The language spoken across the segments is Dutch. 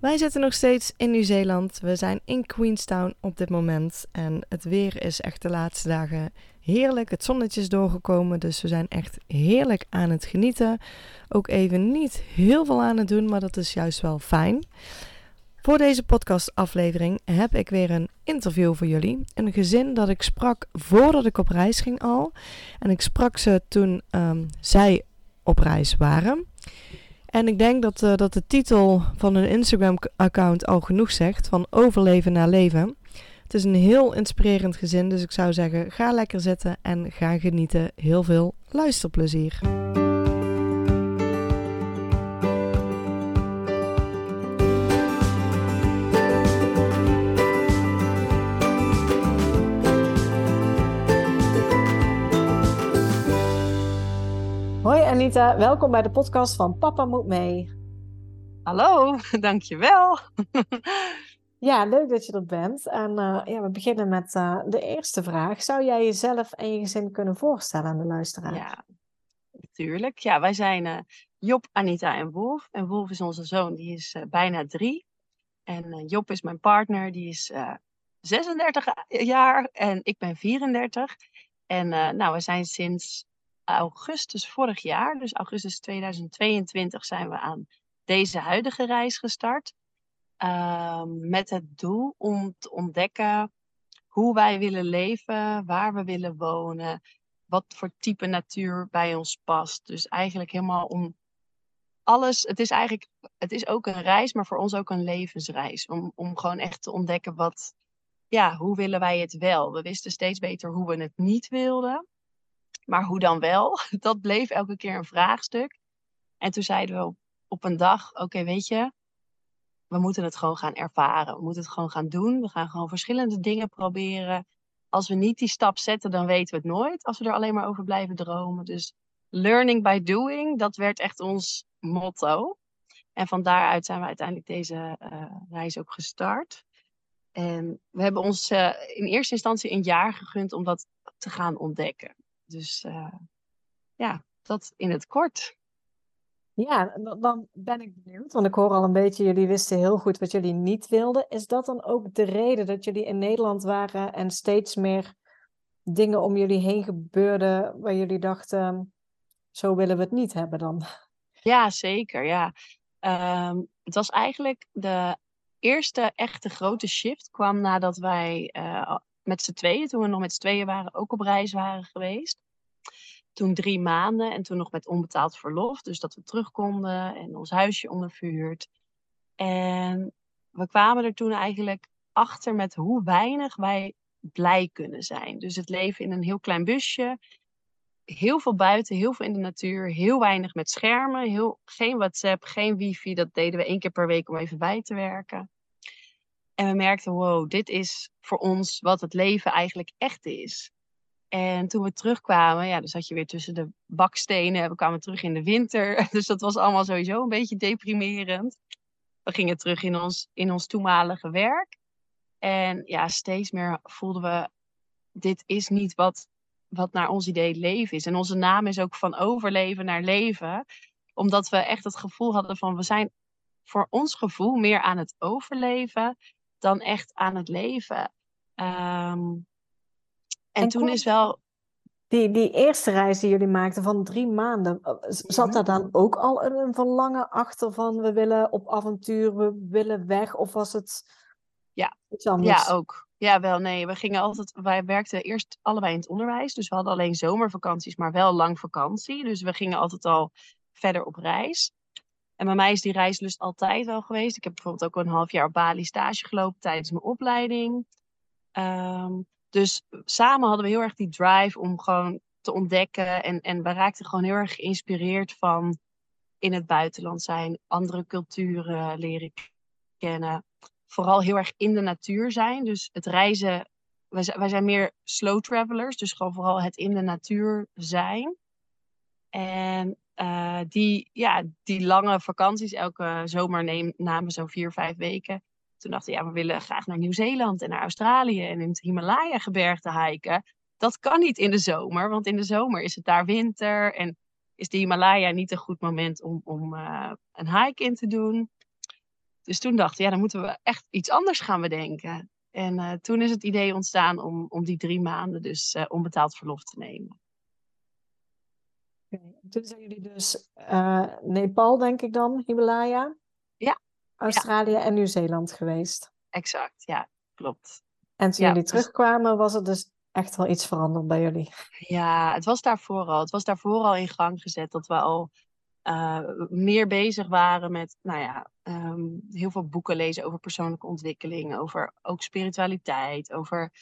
Wij zitten nog steeds in Nieuw-Zeeland. We zijn in Queenstown op dit moment. En het weer is echt de laatste dagen heerlijk. Het zonnetje is doorgekomen, dus we zijn echt heerlijk aan het genieten. Ook even niet heel veel aan het doen, maar dat is juist wel fijn. Voor deze podcastaflevering heb ik weer een interview voor jullie. Een gezin dat ik sprak voordat ik op reis ging al. En ik sprak ze toen um, zij op reis waren. En ik denk dat, uh, dat de titel van hun Instagram-account al genoeg zegt: van overleven naar leven. Het is een heel inspirerend gezin, dus ik zou zeggen: ga lekker zitten en ga genieten. Heel veel luisterplezier. Anita, welkom bij de podcast van Papa Moet Mee. Hallo, dankjewel. ja, leuk dat je er bent. En uh, ja, we beginnen met uh, de eerste vraag. Zou jij jezelf en je gezin kunnen voorstellen aan de luisteraar? Ja, natuurlijk. Ja, wij zijn uh, Job, Anita en Wolf. En Wolf is onze zoon, die is bijna drie. En Job is mijn partner, die is 36 jaar en ik ben 34. En nou, we zijn sinds augustus vorig jaar, dus augustus 2022, zijn we aan deze huidige reis gestart. Ehm, met het doel om te ontdekken hoe wij willen leven, waar we willen wonen, wat voor type natuur bij ons past. Dus eigenlijk helemaal om alles. Het is eigenlijk, het is ook een reis, maar voor ons ook een levensreis. Om, om gewoon echt te ontdekken wat, ja, hoe willen wij het wel? We wisten steeds beter hoe we het niet wilden. Maar hoe dan wel? Dat bleef elke keer een vraagstuk. En toen zeiden we op, een dag: Oké, weet je, we moeten het gewoon gaan ervaren. We moeten het gewoon gaan doen. We gaan gewoon verschillende dingen proberen. Als we niet die stap zetten, dan weten we het nooit. Als we er alleen maar over blijven dromen. Dus learning by doing, dat werd echt ons motto. En van daaruit zijn we uiteindelijk deze uh, reis ook gestart. En we hebben ons uh, in eerste instantie een jaar gegund om dat te gaan ontdekken. Dus uh, ja, dat in het kort. Ja, dan ben ik benieuwd, want ik hoor al een beetje, jullie wisten heel goed wat jullie niet wilden. Is dat dan ook de reden dat jullie in Nederland waren en steeds meer dingen om jullie heen gebeurden waar jullie dachten, zo willen we het niet hebben dan? Ja, zeker. Ja. Um, het was eigenlijk de eerste echte grote shift kwam nadat wij uh, met z'n tweeën, toen we nog met z'n tweeën waren, ook op reis waren geweest. Toen drie maanden en toen nog met onbetaald verlof. Dus dat we terug konden en ons huisje ondervuurd. En we kwamen er toen eigenlijk achter met hoe weinig wij blij kunnen zijn. Dus het leven in een heel klein busje. Heel veel buiten, heel veel in de natuur, heel weinig met schermen, heel, geen WhatsApp, geen wifi. Dat deden we één keer per week om even bij te werken. En we merkten, wow, dit is voor ons wat het leven eigenlijk echt is. En toen we terugkwamen, ja, dan zat je weer tussen de bakstenen. We kwamen terug in de winter. Dus dat was allemaal sowieso een beetje deprimerend. We gingen terug in ons, in ons toenmalige werk. En ja, steeds meer voelden we, dit is niet wat, wat naar ons idee leven is. En onze naam is ook van overleven naar leven. Omdat we echt het gevoel hadden van, we zijn voor ons gevoel meer aan het overleven dan echt aan het leven. Um, en, en, toen is wel. Die, die eerste reis die jullie maakten van drie maanden, eh, zat daar dan ook al een, een verlangen achter van we willen op avontuur, we willen weg? Of was het ja. iets anders? Ja, ook. Ja, wel, nee. We gingen altijd, wij werkten eerst allebei in het onderwijs. Dus we hadden alleen zomervakanties, maar wel lang vakantie. Dus we gingen altijd al verder op reis. En bij mij is die reislust altijd wel geweest. Ik heb bijvoorbeeld ook een half jaar op Bali stage gelopen tijdens mijn opleiding. Um, dus samen hadden we heel erg die drive om gewoon te ontdekken. En, en we raakten gewoon heel erg geïnspireerd van in het buitenland zijn, andere culturen leren kennen. Vooral heel erg in de natuur zijn. Dus het reizen wij, zijn- wij zijn meer slow travelers, dus gewoon vooral het in de natuur zijn. En eh, die, ja, die lange vakanties, elke zomer neem, namen zo vier, vijf weken. Toen dachten we, ja, we willen graag naar Nieuw-Zeeland en naar Australië en in het Himalaya-gebergte hiken. Dat kan niet in de zomer, want in de zomer is het daar winter en is de Himalaya niet een goed moment om, om eh, een hike in te doen. Dus toen dachten we, ja, dan moeten we echt iets anders gaan bedenken. En eh, toen is het idee ontstaan om, om die drie maanden dus onbetaald verlof te nemen. Toen zijn jullie dus eh, Nepal, denk ik dan, Himalaya, Ja, Australië en Nieuw-Zeeland geweest. exact. Ja, klopt. En toen Ja, jullie terugkwamen, was er dus echt wel iets veranderd bij jullie. Ja, het was daarvoor al. Het was daarvoor al in gang gezet dat we al eh, meer bezig waren met, nou ja, ehm, heel veel boeken lezen over persoonlijke ontwikkeling, over ook spiritualiteit, over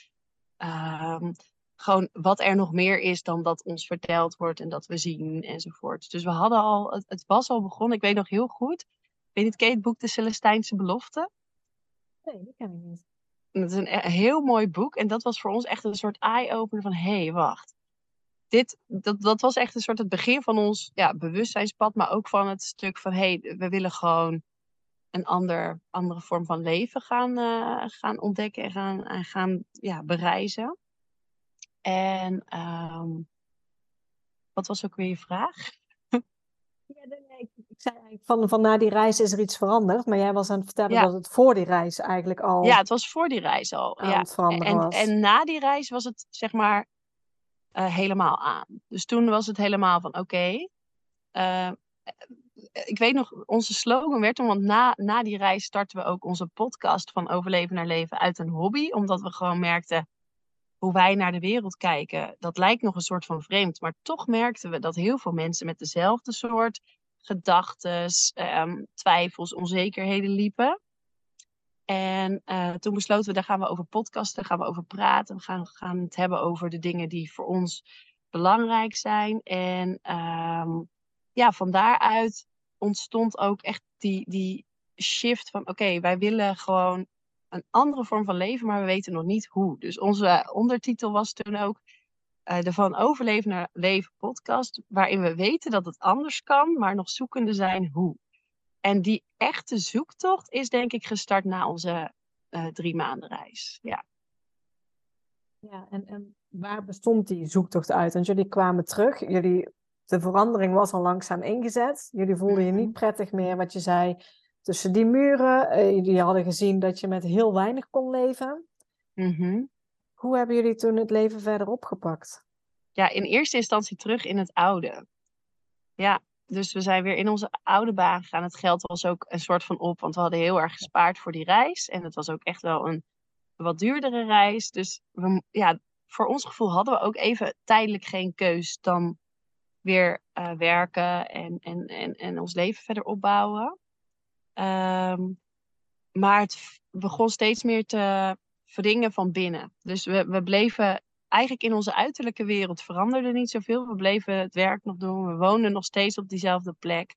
ehm, gewoon wat er nog meer is dan dat ons verteld wordt en dat we zien enzovoort. Dus we hadden al, het, het was al begonnen. Ik weet nog heel goed. Weet het boek De Celestijnse Belofte? Nee, dat ken ik niet. Het is een e- heel mooi boek. En dat was voor ons echt een soort eye-opener van... hé, hey, wacht. Dit, dat, dat was echt een soort het begin van ons ja, bewustzijnspad. Maar ook van het stuk van... hé, hey, we willen gewoon een ander, andere vorm van leven gaan, eh, gaan ontdekken... en gaan, en gaan ja, bereizen. En ehm, wat was ook weer je vraag? Ja, nee, ik, ik zei eigenlijk van, van na die reis is er iets veranderd, maar jij was aan het vertellen Ja. dat het voor die reis eigenlijk al Ja, het was voor die reis al. aan ja. het veranderen En, was. en na die reis was het zeg maar eh, helemaal aan. Dus toen was het helemaal van oké. eh, ik weet nog, onze slogan werd toen, want na, na die reis startten we ook onze podcast van Overleven naar Leven uit een hobby. Omdat we gewoon merkten hoe wij naar de wereld kijken. Dat lijkt nog een soort van vreemd. Maar toch merkten we dat heel veel mensen met dezelfde soort gedachten, twijfels, onzekerheden liepen. En eh, toen besloten we, daar gaan we over podcasten, gaan we over praten. We gaan, gaan het hebben over de dingen die voor ons belangrijk zijn. En ehm, ja, van daaruit ontstond ook echt die, die shift van, oké, wij willen gewoon een andere vorm van leven, maar we weten nog niet hoe. Dus onze ondertitel was toen ook eh, de Van Overleven naar Leven podcast, waarin we weten dat het anders kan, maar nog zoekende zijn hoe. En die echte zoektocht is denk ik gestart na onze eh, drie maanden reis. Ja. Ja, en, en waar bestond die zoektocht uit? Want jullie kwamen terug, jullie, de verandering was al langzaam ingezet. Jullie voelden je Mhm. niet prettig meer, wat je zei, tussen die muren. Eh, jullie hadden gezien dat je met heel weinig kon leven. Mhm. Hoe hebben jullie toen het leven verder opgepakt? ja, in eerste instantie terug in het oude. Ja, dus we zijn weer in onze oude baan gegaan. Het geld was ook een soort van op, want we hadden heel erg gespaard voor die reis. En het was ook echt wel een wat duurdere reis. Dus we, ja, voor ons gevoel hadden we ook even tijdelijk geen keus dan weer eh, werken en, en, en, en ons leven verder opbouwen. Ehm, maar het begon steeds meer te verdringen van binnen. Dus we, we bleven eigenlijk in onze uiterlijke wereld veranderde niet zoveel. We bleven het werk nog doen. We woonden nog steeds op diezelfde plek.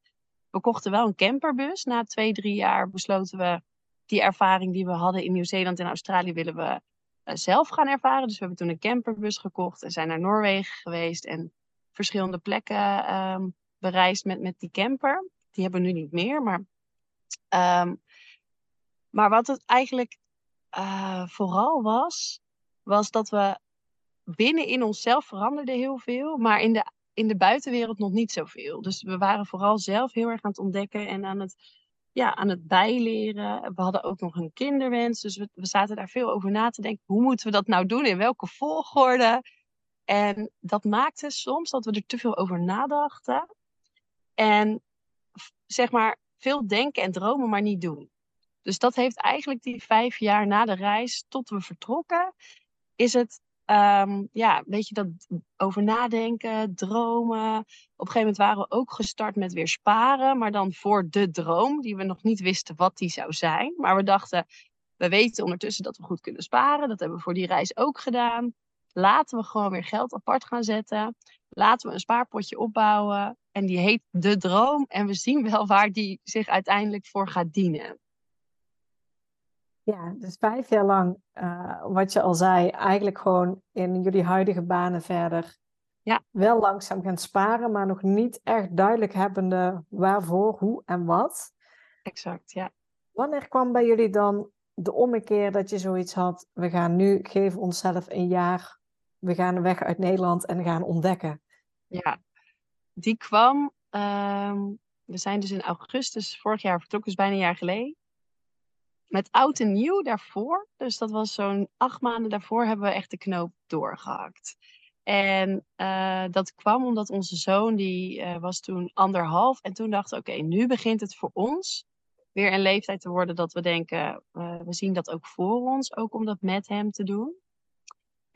We kochten wel een camperbus. Na twee, drie jaar besloten we die ervaring die we hadden in Nieuw-Zeeland en Australië willen we eh, zelf gaan ervaren. Dus we hebben toen een camperbus gekocht en zijn naar Noorwegen geweest en verschillende plekken ehm, bereisd met, met die camper. Die hebben we nu niet meer, maar, ehm, maar wat het eigenlijk eh, vooral was, was dat we binnen in onszelf veranderde heel veel, maar in de, in de buitenwereld nog niet zoveel. Dus we waren vooral zelf heel erg aan het ontdekken en aan het, ja, aan het bijleren. We hadden ook nog een kinderwens, dus we, we zaten daar veel over na te denken. Hoe moeten we dat nou doen? In welke volgorde? En dat maakte soms dat we er te veel over nadachten. En zeg maar veel denken en dromen, maar niet doen. Dus dat heeft eigenlijk die vijf jaar na de reis tot we vertrokken, is het Ehm, ja, weet je, dat over nadenken, dromen. Op een gegeven moment waren we ook gestart met weer sparen, maar dan voor de droom, die we nog niet wisten wat die zou zijn. Maar we dachten, we weten ondertussen dat we goed kunnen sparen. Dat hebben we voor die reis ook gedaan. Laten we gewoon weer geld apart gaan zetten. Laten we een spaarpotje opbouwen. En die heet de droom. En we zien wel waar die zich uiteindelijk voor gaat dienen. Ja, dus vijf jaar lang, uh, wat je al zei, eigenlijk gewoon in jullie huidige banen verder. Ja. Wel langzaam gaan sparen, maar nog niet echt duidelijk hebbende waarvoor, hoe en wat. Exact, ja. Wanneer kwam bij jullie dan de ommekeer dat je zoiets had, we gaan nu geven onszelf een jaar, we gaan weg uit Nederland en gaan ontdekken? Ja, die kwam, ehm, we zijn dus in augustus vorig jaar vertrokken, dus bijna een jaar geleden. Met oud en nieuw daarvoor, dus dat was zo'n acht maanden daarvoor, hebben we echt de knoop doorgehakt. En uh, dat kwam omdat onze zoon, die uh, was toen anderhalf. En toen dachten oké, nu begint het voor ons weer een leeftijd te worden dat we denken, uh, we zien dat ook voor ons, ook om dat met hem te doen.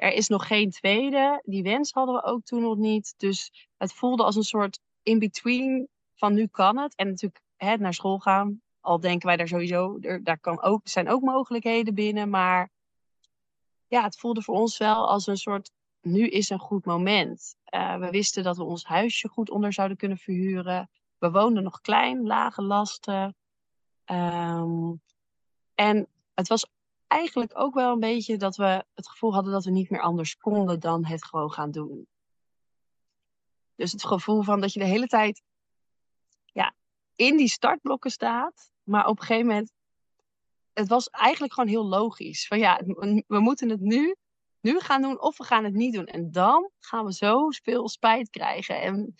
Er is nog geen tweede, die wens hadden we ook toen nog niet. Dus het voelde als een soort in-between van nu kan het. En natuurlijk hè, naar school gaan, al denken wij daar sowieso, daar kan ook, zijn ook mogelijkheden binnen. Maar ja, het voelde voor ons wel als een soort, nu is een goed moment. Uh, we wisten dat we ons huisje goed onder zouden kunnen verhuren. We woonden nog klein, lage lasten. Um, en het was eigenlijk ook wel een beetje dat we het gevoel hadden dat we niet meer anders konden dan het gewoon gaan doen. Dus het gevoel van dat je de hele tijd ja, in die startblokken staat, maar op een gegeven moment, het was eigenlijk gewoon heel logisch. Van ja, we moeten het nu, nu gaan doen of we gaan het niet doen. En dan gaan we zo veel spijt krijgen. En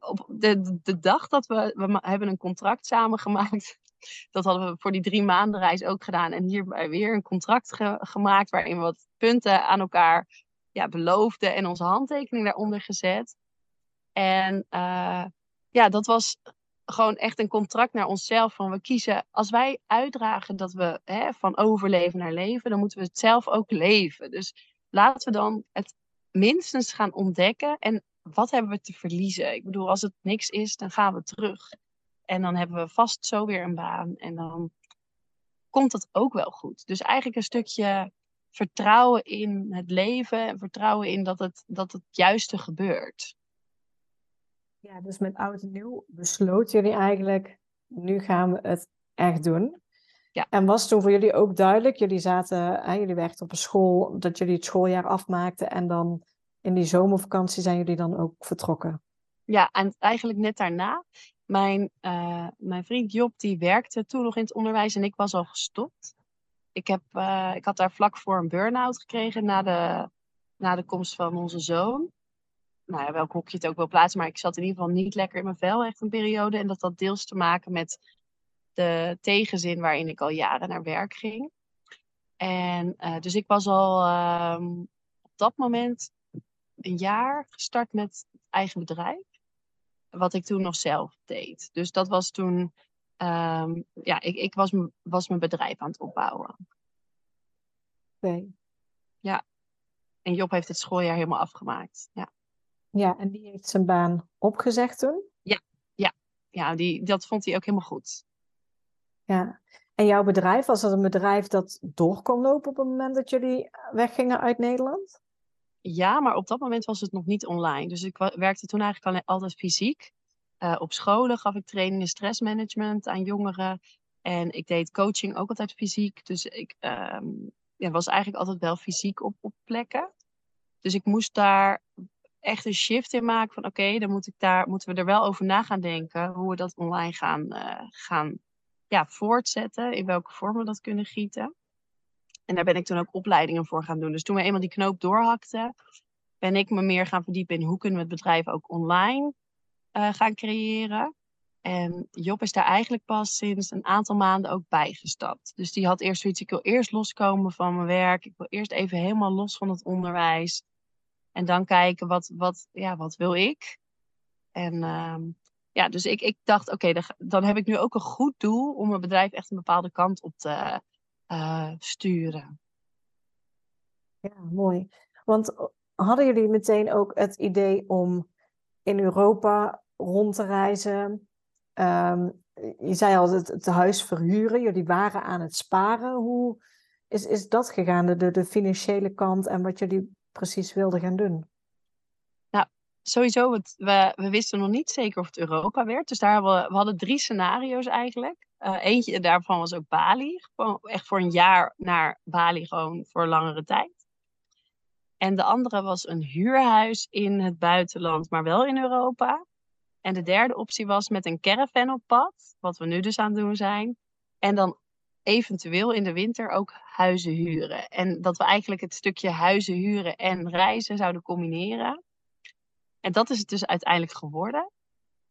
op de, de dag dat we, we hebben een contract samengemaakt dat hadden we voor die drie maanden reis ook gedaan. En hierbij weer een contract ge gemaakt waarin we wat punten aan elkaar ja, beloofden en onze handtekening daaronder gezet. En uh, ja, dat was gewoon echt een contract naar onszelf. Van we kiezen, als wij uitdragen dat we hè, van overleven naar leven, dan moeten we het zelf ook leven. Dus laten we dan het minstens gaan ontdekken. En wat hebben we te verliezen? Ik bedoel, als het niks is, dan gaan we terug. En dan hebben we vast zo weer een baan. En dan komt dat ook wel goed. Dus eigenlijk een stukje vertrouwen in het leven. En vertrouwen in dat het, dat het juiste gebeurt. Ja, dus met oud en nieuw besloten jullie eigenlijk, nu gaan we het echt doen. Ja. En was toen voor jullie ook duidelijk, jullie zaten, hè, jullie werkten op een school, dat jullie het schooljaar afmaakten en dan in die zomervakantie zijn jullie dan ook vertrokken? Ja, en eigenlijk net daarna. Mijn, uh, mijn vriend Job, die werkte toen nog in het onderwijs en ik was al gestopt. Ik, heb, uh, ik had daar vlak voor een burn-out gekregen na de, na de komst van onze zoon. Nou ja, welk hokje het ook wil plaatsen, maar ik zat in ieder geval niet lekker in mijn vel echt een periode. En dat had deels te maken met de tegenzin waarin ik al jaren naar werk ging. En uh, dus ik was al um, op dat moment een jaar gestart met eigen bedrijf wat ik toen nog zelf deed. Dus dat was toen, um, ja, ik, ik was, was mijn bedrijf aan het opbouwen. Oké. Okay. Ja. En Job heeft het schooljaar helemaal afgemaakt. Ja. Ja, en die heeft zijn baan opgezegd toen? Ja, ja. ja die, dat vond hij ook helemaal goed. Ja. En jouw bedrijf, was dat een bedrijf dat door kon lopen op het moment dat jullie weggingen uit Nederland? Ja, maar op dat moment was het nog niet online. Dus ik werkte toen eigenlijk al altijd fysiek. Uh, op scholen gaf ik trainingen stressmanagement aan jongeren. En ik deed coaching ook altijd fysiek. Dus ik um, ja, was eigenlijk altijd wel fysiek op, op plekken. Dus ik moest daar echt een shift in maken van oké, dan moet ik daar, moeten we er wel over na gaan denken hoe we dat online gaan, uh, gaan ja, voortzetten, in welke vorm we dat kunnen gieten. En daar ben ik toen ook opleidingen voor gaan doen. Dus toen we eenmaal die knoop doorhakten, ben ik me meer gaan verdiepen in hoe kunnen we het bedrijf ook online uh, gaan creëren. En Job is daar eigenlijk pas sinds een aantal maanden ook bijgestapt. Dus die had eerst zoiets, ik wil eerst loskomen van mijn werk. Ik wil eerst even helemaal los van het onderwijs. En dan kijken, wat, wat, ja, wat wil ik? En uh, ja, dus ik, ik dacht, oké, dan, dan heb ik nu ook een goed doel om mijn bedrijf echt een bepaalde kant op te, uh, sturen. Ja, mooi. Want hadden jullie meteen ook het idee om in Europa rond te reizen? Um, je zei al het, het huis verhuren, jullie waren aan het sparen. Hoe is, is dat gegaan, de, de financiële kant en wat jullie precies wilden gaan doen? Nou, sowieso, het, we, we wisten nog niet zeker of het Europa werd. Dus daar we, we hadden drie scenario's eigenlijk. Uh, eentje daarvan was ook Bali. Echt voor een jaar naar Bali, gewoon voor langere tijd. En de andere was een huurhuis in het buitenland, maar wel in Europa. En de derde optie was met een caravan op pad, wat we nu dus aan het doen zijn. En dan eventueel in de winter ook huizen huren. En dat we eigenlijk het stukje huizen huren en reizen zouden combineren. En dat is het dus uiteindelijk geworden.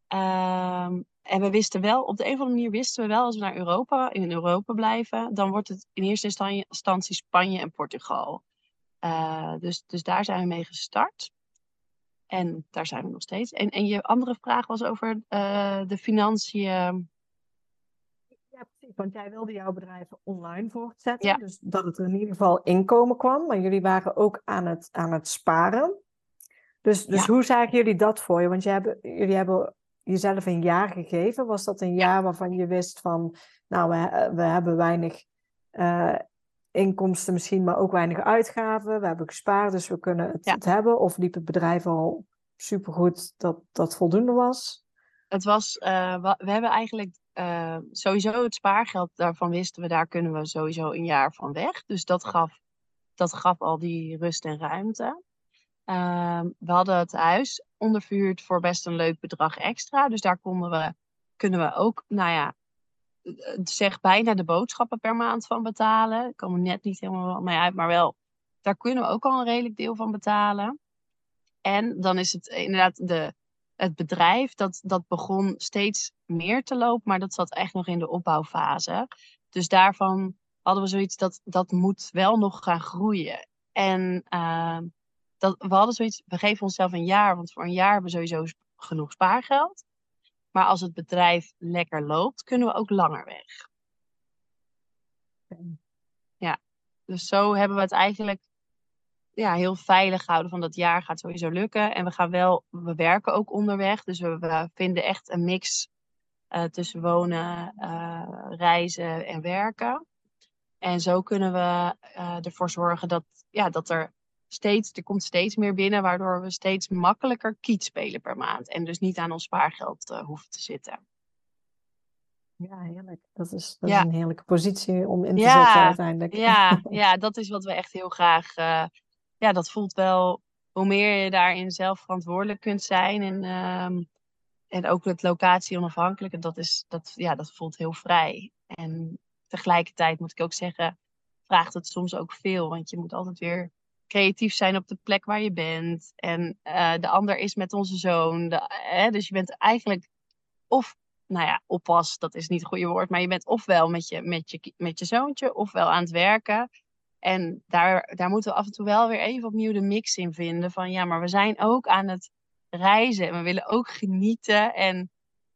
Um, en we wisten wel, op de een of andere manier wisten we wel, als we naar Europa, in Europa blijven, dan wordt het in eerste instantie Spanje en Portugal. Uh, dus, dus daar zijn we mee gestart. En daar zijn we nog steeds. En, en je andere vraag was over uh, de financiën. Ja, precies. Want jij wilde jouw bedrijf online voortzetten. Ja. Dus dat het er in ieder geval inkomen kwam. Maar jullie waren ook aan het, aan het sparen. Dus, dus hoe zagen jullie dat voor je? Want hebben, jullie hebben jezelf een jaar gegeven. Was dat een jaar waarvan je wist van, nou, we, we hebben weinig uh, inkomsten misschien, maar ook weinig uitgaven. We hebben gespaard, dus we kunnen het, het hebben. Of liep het bedrijf al supergoed dat dat voldoende was? Het was, uh, we hebben eigenlijk uh, sowieso het spaargeld, daarvan wisten we, daar kunnen we sowieso een jaar van weg. Dus dat gaf, dat gaf al die rust en ruimte. Uh, we hadden het huis onderverhuurd voor best een leuk bedrag extra. Dus daar konden we, kunnen we ook, nou ja, zeg bijna de boodschappen per maand van betalen. Ik kom er net niet helemaal mee uit, maar wel, daar kunnen we ook al een redelijk deel van betalen. En dan is het inderdaad de, het bedrijf, dat, dat begon steeds meer te lopen, maar dat zat echt nog in de opbouwfase. Dus daarvan hadden we zoiets dat dat moet wel nog gaan groeien. En uh, dat, we hadden zoiets, we geven onszelf een jaar, want voor een jaar hebben we sowieso genoeg spaargeld. Maar als het bedrijf lekker loopt, kunnen we ook langer weg. Ja, dus zo hebben we het eigenlijk ja, heel veilig gehouden van dat jaar gaat sowieso lukken. En we gaan wel, we werken ook onderweg. Dus we, we vinden echt een mix uh, tussen wonen, uh, reizen en werken. En zo kunnen we uh, ervoor zorgen dat, ja, dat er steeds, er komt steeds meer binnen, waardoor we steeds makkelijker kiet spelen per maand. En dus niet aan ons spaargeld uh, hoeven te zitten. Ja, heerlijk. Dat is, dat is een heerlijke positie om in te ja, zetten uiteindelijk. Ja, ja, dat is wat we echt heel graag. Uh, ja, dat voelt wel. Hoe meer je daarin zelf verantwoordelijk kunt zijn en, uh, en ook het locatie onafhankelijk, dat, is, dat, ja, dat voelt heel vrij. En tegelijkertijd moet ik ook zeggen, vraagt het soms ook veel, want je moet altijd weer creatief zijn op de plek waar je bent. En uh, de ander is met onze zoon. Hè, dus je bent eigenlijk of, nou ja, oppas, dat is niet het goede woord, maar je bent ofwel met je, met je, met je zoontje, ofwel aan het werken. En daar, daar moeten we af en toe wel weer even opnieuw de mix in vinden. Van ja, maar we zijn ook aan het reizen en we willen ook genieten. En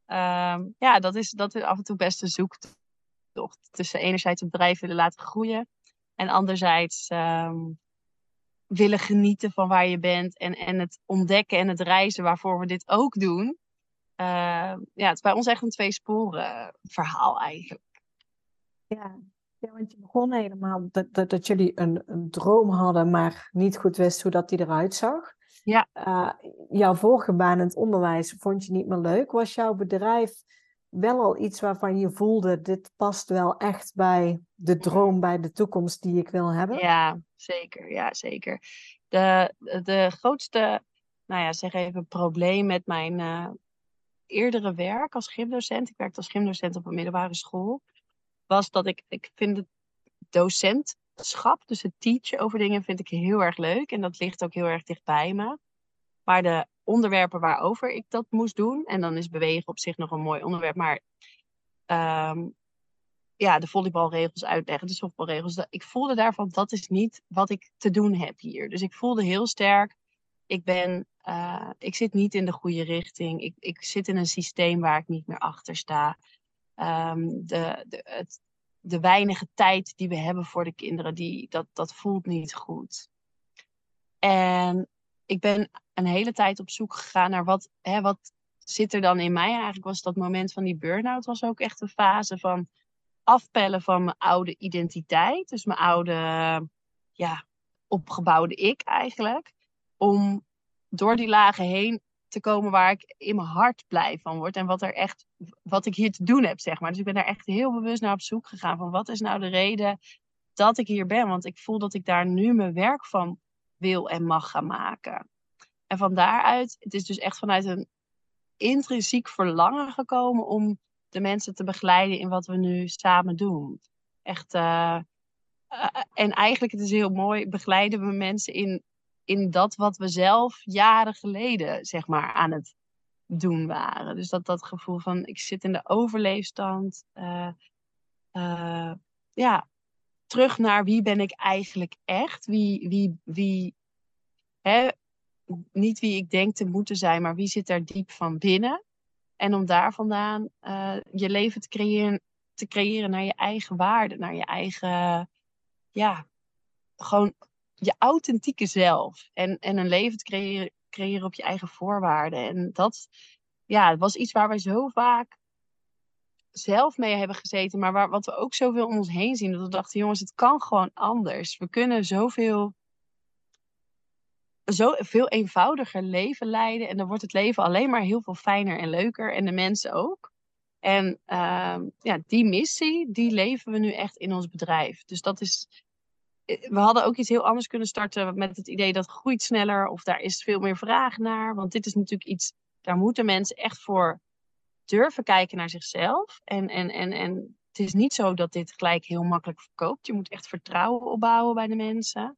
uh, ja, dat is, dat is af en toe best een zoektocht. Tussen enerzijds het bedrijf willen laten groeien. En anderzijds um, willen genieten van waar je bent en, en het ontdekken en het reizen waarvoor we dit ook doen. Uh, ja, het is bij ons echt een twee sporen verhaal eigenlijk. Ja, ja want je begon helemaal dat, dat, dat jullie een, een droom hadden, maar niet goed wisten hoe dat die eruit zag. Ja. Uh, jouw vorige baan in het onderwijs vond je niet meer leuk. Was jouw bedrijf wel al iets waarvan je voelde, dit past wel echt bij de droom, bij de toekomst die ik wil hebben? Ja, zeker. Ja, zeker. De, de grootste, nou ja, zeg even, probleem met mijn uh, eerdere werk als gymdocent, ik werkte als gymdocent op een middelbare school, was dat ik, ik vind het docentschap, dus het teachen over dingen, vind ik heel erg leuk. En dat ligt ook heel erg dichtbij me. Maar de onderwerpen waarover ik dat moest doen. En dan is bewegen op zich nog een mooi onderwerp. Maar um, ja, de volleybalregels uitleggen, de softbalregels. Ik voelde daarvan, dat is niet wat ik te doen heb hier. Dus ik voelde heel sterk, ik ben, uh, ik zit niet in de goede richting. Ik, ik zit in een systeem waar ik niet meer achter sta. Um, de, de, het, de weinige tijd die we hebben voor de kinderen, die, dat, dat voelt niet goed. En ik ben een hele tijd op zoek gegaan naar wat, hè, wat zit er dan in mij. Eigenlijk was dat moment van die burn-out was ook echt een fase van afpellen van mijn oude identiteit. Dus mijn oude, ja, opgebouwde ik eigenlijk. Om door die lagen heen te komen waar ik in mijn hart blij van word. En wat er echt, wat ik hier te doen heb, zeg maar. Dus ik ben daar echt heel bewust naar op zoek gegaan. Van wat is nou de reden dat ik hier ben? Want ik voel dat ik daar nu mijn werk van wil en mag gaan maken. En van daaruit, het is dus echt vanuit een intrinsiek verlangen gekomen om de mensen te begeleiden in wat we nu samen doen. Echt, uh, en eigenlijk, het is heel mooi, begeleiden we mensen in, in dat wat we zelf jaren geleden, zeg maar, aan het doen waren. Dus dat, dat gevoel van, ik zit in de overleefstand. Uh, ja, terug naar wie ben ik eigenlijk echt? Wie, wie, wie, hè, niet wie ik denk te moeten zijn, maar wie zit daar diep van binnen? En om daar vandaan uh, je leven te creëren, te creëren naar je eigen waarde, naar je eigen, ja, gewoon je authentieke zelf. En, en een leven te creëren, creëren op je eigen voorwaarden. En dat ja, was iets waar wij zo vaak zelf mee hebben gezeten, maar waar, wat we ook zoveel om ons heen zien. Dat we dachten, jongens, het kan gewoon anders. We kunnen zoveel zo veel eenvoudiger leven leiden. En dan wordt het leven alleen maar heel veel fijner en leuker. En de mensen ook. En uh, ja, die missie, die leven we nu echt in ons bedrijf. Dus dat is. Eh, we hadden ook iets heel anders kunnen starten met het idee dat groeit sneller of daar is veel meer vraag naar. Want dit is natuurlijk iets, daar moeten mensen echt voor durven kijken naar zichzelf. En, en, en, en het is niet zo dat dit gelijk heel makkelijk verkoopt. Je moet echt vertrouwen opbouwen bij de mensen.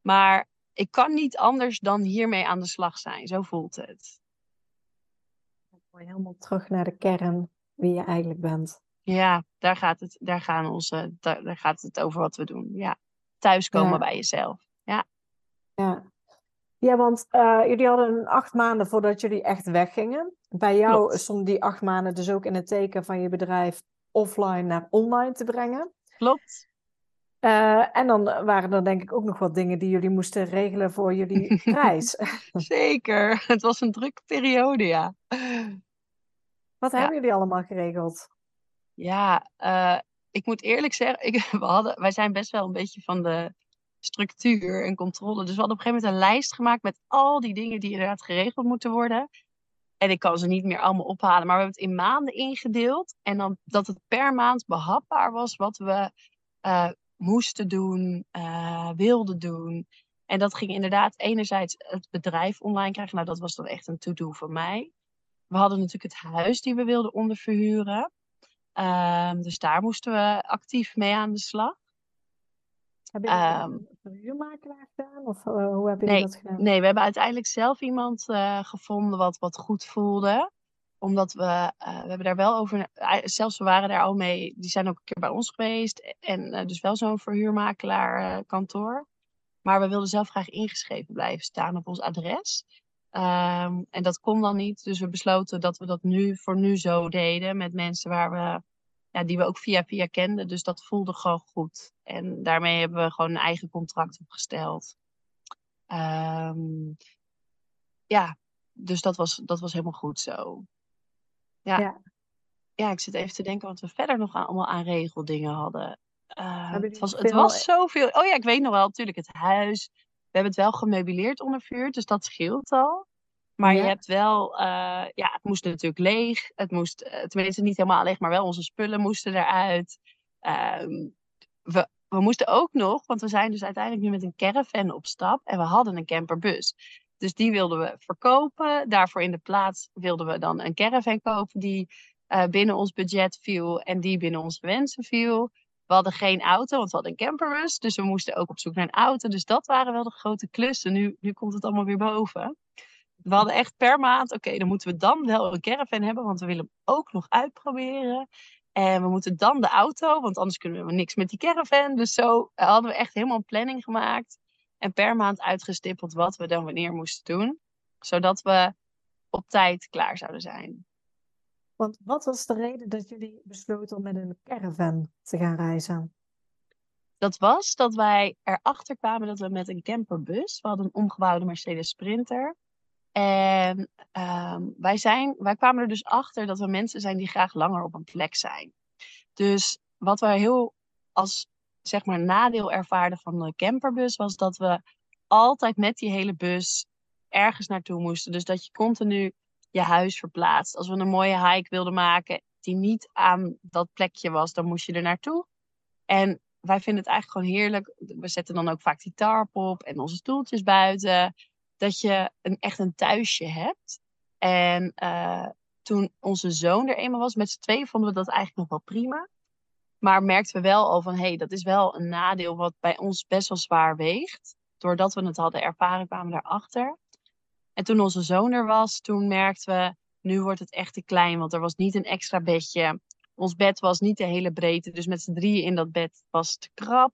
Maar ik kan niet anders dan hiermee aan de slag zijn. Zo voelt het. Helemaal terug naar de kern, wie je eigenlijk bent. Ja, daar gaat het, daar gaan onze, daar, daar gaat het over wat we doen. Ja, thuiskomen ja. bij jezelf. Ja. Ja, ja want uh, jullie hadden acht maanden voordat jullie echt weggingen. Bij jou Klopt. stonden die acht maanden dus ook in het teken van je bedrijf offline naar online te brengen. Klopt. Uh, en dan waren er denk ik ook nog wat dingen die jullie moesten regelen voor jullie reis. Zeker, het was een drukke periode, ja. Wat ja. hebben jullie allemaal geregeld? Ja, uh, ik moet eerlijk zeggen, ik, we hadden, wij zijn best wel een beetje van de structuur en controle. Dus we hadden op een gegeven moment een lijst gemaakt met al die dingen die inderdaad geregeld moeten worden. En ik kan ze niet meer allemaal ophalen, maar we hebben het in maanden ingedeeld. En dan dat het per maand behapbaar was wat we uh, moesten doen, uh, wilden doen. En dat ging inderdaad enerzijds het bedrijf online krijgen. Nou, dat was dan echt een to-do voor mij. We hadden natuurlijk het huis die we wilden onderverhuren. Uh, dus daar moesten we actief mee aan de slag. Heb je dat um, een huurmakelaar gedaan? Of uh, hoe heb je nee, dat gedaan? Nee, we hebben uiteindelijk zelf iemand uh, gevonden wat, wat goed voelde omdat we, uh, we hebben daar wel over, zelfs we waren daar al mee, die zijn ook een keer bij ons geweest. En dus wel zo'n verhuurmakelaar kantoor. Maar we wilden zelf graag ingeschreven blijven staan op ons adres. Um, en dat kon dan niet. Dus we besloten dat we dat nu voor nu zo deden met mensen waar we, ja, die we ook via via kenden. Dus dat voelde gewoon goed. En daarmee hebben we gewoon een eigen contract opgesteld. Um, ja, dus dat was, dat was helemaal goed zo. Ja. ja. ja. ik zit even te denken wat we verder nog allemaal aan regeldingen hadden. Uh, het, was, het was zoveel. Oh ja, ik weet nog wel, natuurlijk het huis. We hebben het wel gemeubileerd ondervuurd, dus dat scheelt al. Maar ja. je hebt wel, uh, ja, het moest natuurlijk leeg. Het moest, uh, tenminste niet helemaal leeg, maar wel onze spullen moesten eruit. Um, we, we moesten ook nog, want we zijn dus uiteindelijk nu met een caravan op stap en we hadden een camperbus. Dus die wilden we verkopen. Daarvoor in de plaats wilden we dan een caravan kopen die uh, binnen ons budget viel en die binnen onze wensen viel. We hadden geen auto, want we hadden een camperbus. Dus we moesten ook op zoek naar een auto. Dus dat waren wel de grote klussen. Nu, nu komt het allemaal weer boven. We hadden echt per maand, oké, dan moeten we dan wel een caravan hebben, want we willen hem ook nog uitproberen. En we moeten dan de auto, want anders kunnen we niks met die caravan. Dus zo hadden we echt helemaal een planning gemaakt. En per maand uitgestippeld wat we dan wanneer moesten doen. Zodat we op tijd klaar zouden zijn. Want wat was de reden dat jullie besloten om met een caravan te gaan reizen? Dat was dat wij erachter kwamen dat we met een camperbus, we hadden een omgebouwde Mercedes Sprinter. En um, wij, zijn, wij kwamen er dus achter dat we mensen zijn die graag langer op een plek zijn. Dus wat wij heel als zeg maar nadeel ervaarden van de camperbus was dat we altijd met die hele bus ergens naartoe moesten. Dus dat je continu je huis verplaatst. Als we een mooie hike wilden maken die niet aan dat plekje was, dan moest je er naartoe. En wij vinden het eigenlijk gewoon heerlijk. We zetten dan ook vaak die tarp op en onze stoeltjes buiten. Dat je een, echt een thuisje hebt. En uh, toen onze zoon er eenmaal was, met z'n tweeën vonden we dat eigenlijk nog wel prima. Maar merkten we wel al van, hé, hey, dat is wel een nadeel wat bij ons best wel zwaar weegt. Doordat we het hadden ervaren, kwamen we daarachter. En toen onze zoon er was, toen merkten we, nu wordt het echt te klein. Want er was niet een extra bedje. Ons bed was niet de hele breedte. Dus met z'n drieën in dat bed was te krap.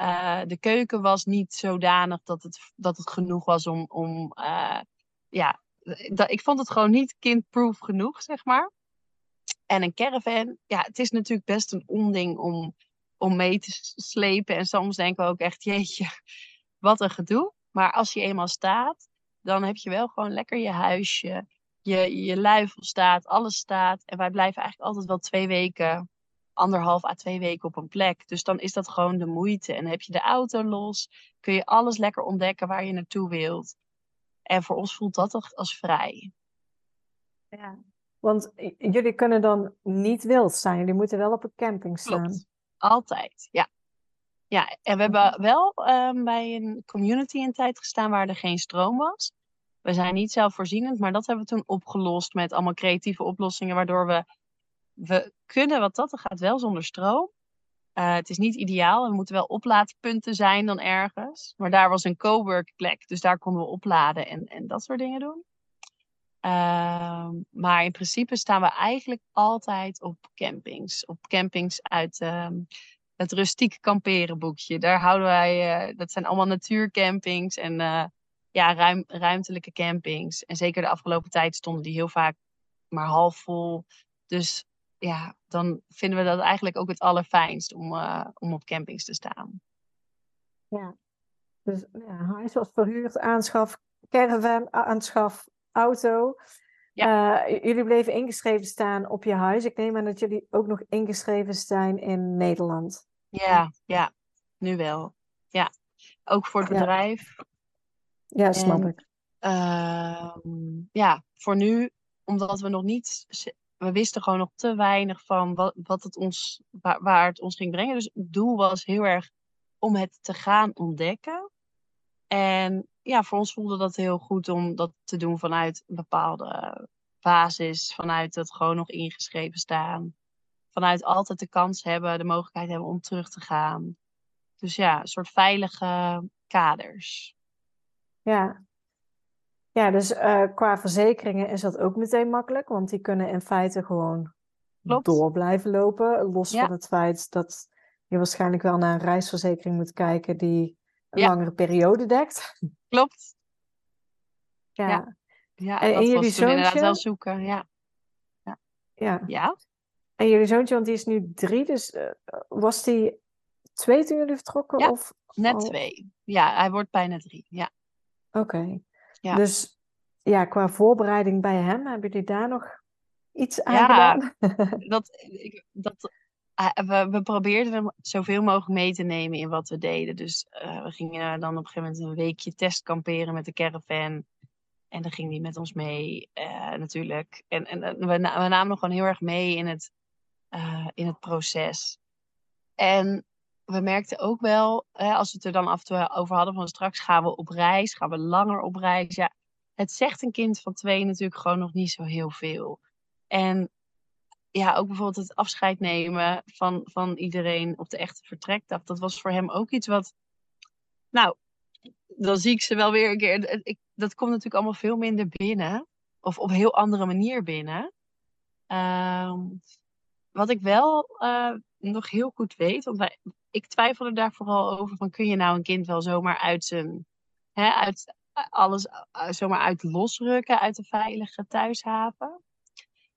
Uh, de keuken was niet zodanig dat het, dat het genoeg was om, om uh, ja, dat, ik vond het gewoon niet kindproof genoeg, zeg maar. En een caravan, ja, het is natuurlijk best een onding om, om mee te slepen. En soms denken we ook echt, jeetje, wat een gedoe. Maar als je eenmaal staat, dan heb je wel gewoon lekker je huisje. Je, je luifel staat, alles staat. En wij blijven eigenlijk altijd wel twee weken, anderhalf à twee weken op een plek. Dus dan is dat gewoon de moeite. En dan heb je de auto los, kun je alles lekker ontdekken waar je naartoe wilt. En voor ons voelt dat toch als vrij. Ja, want jullie kunnen dan niet wild zijn. Jullie moeten wel op een camping staan. Klopt. Altijd, ja. Ja, en we hebben wel um, bij een community een tijd gestaan waar er geen stroom was. We zijn niet zelfvoorzienend, maar dat hebben we toen opgelost met allemaal creatieve oplossingen, waardoor we, we kunnen wat dat gaat wel zonder stroom. Uh, het is niet ideaal. Er moeten wel oplaadpunten zijn dan ergens. Maar daar was een cowork plek. Dus daar konden we opladen en, en dat soort dingen doen. Uh, maar in principe staan we eigenlijk altijd op campings. Op campings uit uh, het rustiek kamperen boekje. Daar houden wij, eh, dat zijn allemaal natuurcampings en eh, ja, ruim, ruimtelijke campings. En zeker de afgelopen tijd stonden die heel vaak maar half vol. Dus ja, dan vinden we dat eigenlijk ook het allerfijnst om, uh, om op campings te staan. Ja, dus ja, huis was verhuurd, aanschaf, caravan, aanschaf, auto. Ja. Uh, jullie bleven ingeschreven staan op je huis. Ik neem aan dat jullie ook nog ingeschreven zijn in Nederland. Ja, ja, nu wel. Ja, ook voor het bedrijf. Ja, ja snap en, ik. Uh, ja, voor nu, omdat we nog niet we wisten gewoon nog te weinig van wat, wat het ons, waar, waar, het ons ging brengen. Dus het doel was heel erg om het te gaan ontdekken. En ja, voor ons voelde dat heel goed om dat te doen vanuit een bepaalde basis. Vanuit het gewoon nog ingeschreven staan. Vanuit altijd de kans hebben, de mogelijkheid hebben om terug te gaan. Dus ja, een soort veilige kaders. Ja, ja, dus uh, qua verzekeringen is dat ook meteen makkelijk, want die kunnen in feite gewoon Klopt. door blijven lopen. Los ja. van het feit dat je waarschijnlijk wel naar een reisverzekering moet kijken die een ja. langere periode dekt. Klopt. Ja. Ja, ja en, dat en jullie zoontje... inderdaad wel zoeken, ja. ja. Ja. ja. En jullie zoontje, want die is nu drie, dus uh, was die twee toen jullie vertrokken? Ja, of... net twee. Ja, hij wordt bijna drie, ja. Oké. Okay. Ja. Dus ja, qua voorbereiding bij hem, hebben jullie daar nog iets aan ja, gedaan? dat, ik, dat, we, we probeerden hem zoveel mogelijk mee te nemen in wat we deden. Dus uh, we gingen dan op een gegeven moment een weekje testkamperen met de caravan. En dan ging hij met ons mee, uh, natuurlijk. En, en we, we namen hem gewoon heel erg mee in het, uh, in het proces. En we merkten ook wel, hè, als we het er dan af en toe over hadden van straks gaan we op reis, gaan we langer op reis. Ja, het zegt een kind van twee natuurlijk gewoon nog niet zo heel veel. En ja, ook bijvoorbeeld het afscheid nemen van, van iedereen op de echte vertrekdag. Dat was voor hem ook iets wat, nou, dan zie ik ze wel weer een keer. Ik, dat komt natuurlijk allemaal veel minder binnen. Of op een heel andere manier binnen. Uh, wat ik wel uh, nog heel goed weet, want wij, ik twijfelde daar vooral over van kun je nou een kind wel zomaar uit zijn, hè, uit alles uh, zomaar uit losrukken uit de veilige thuishaven.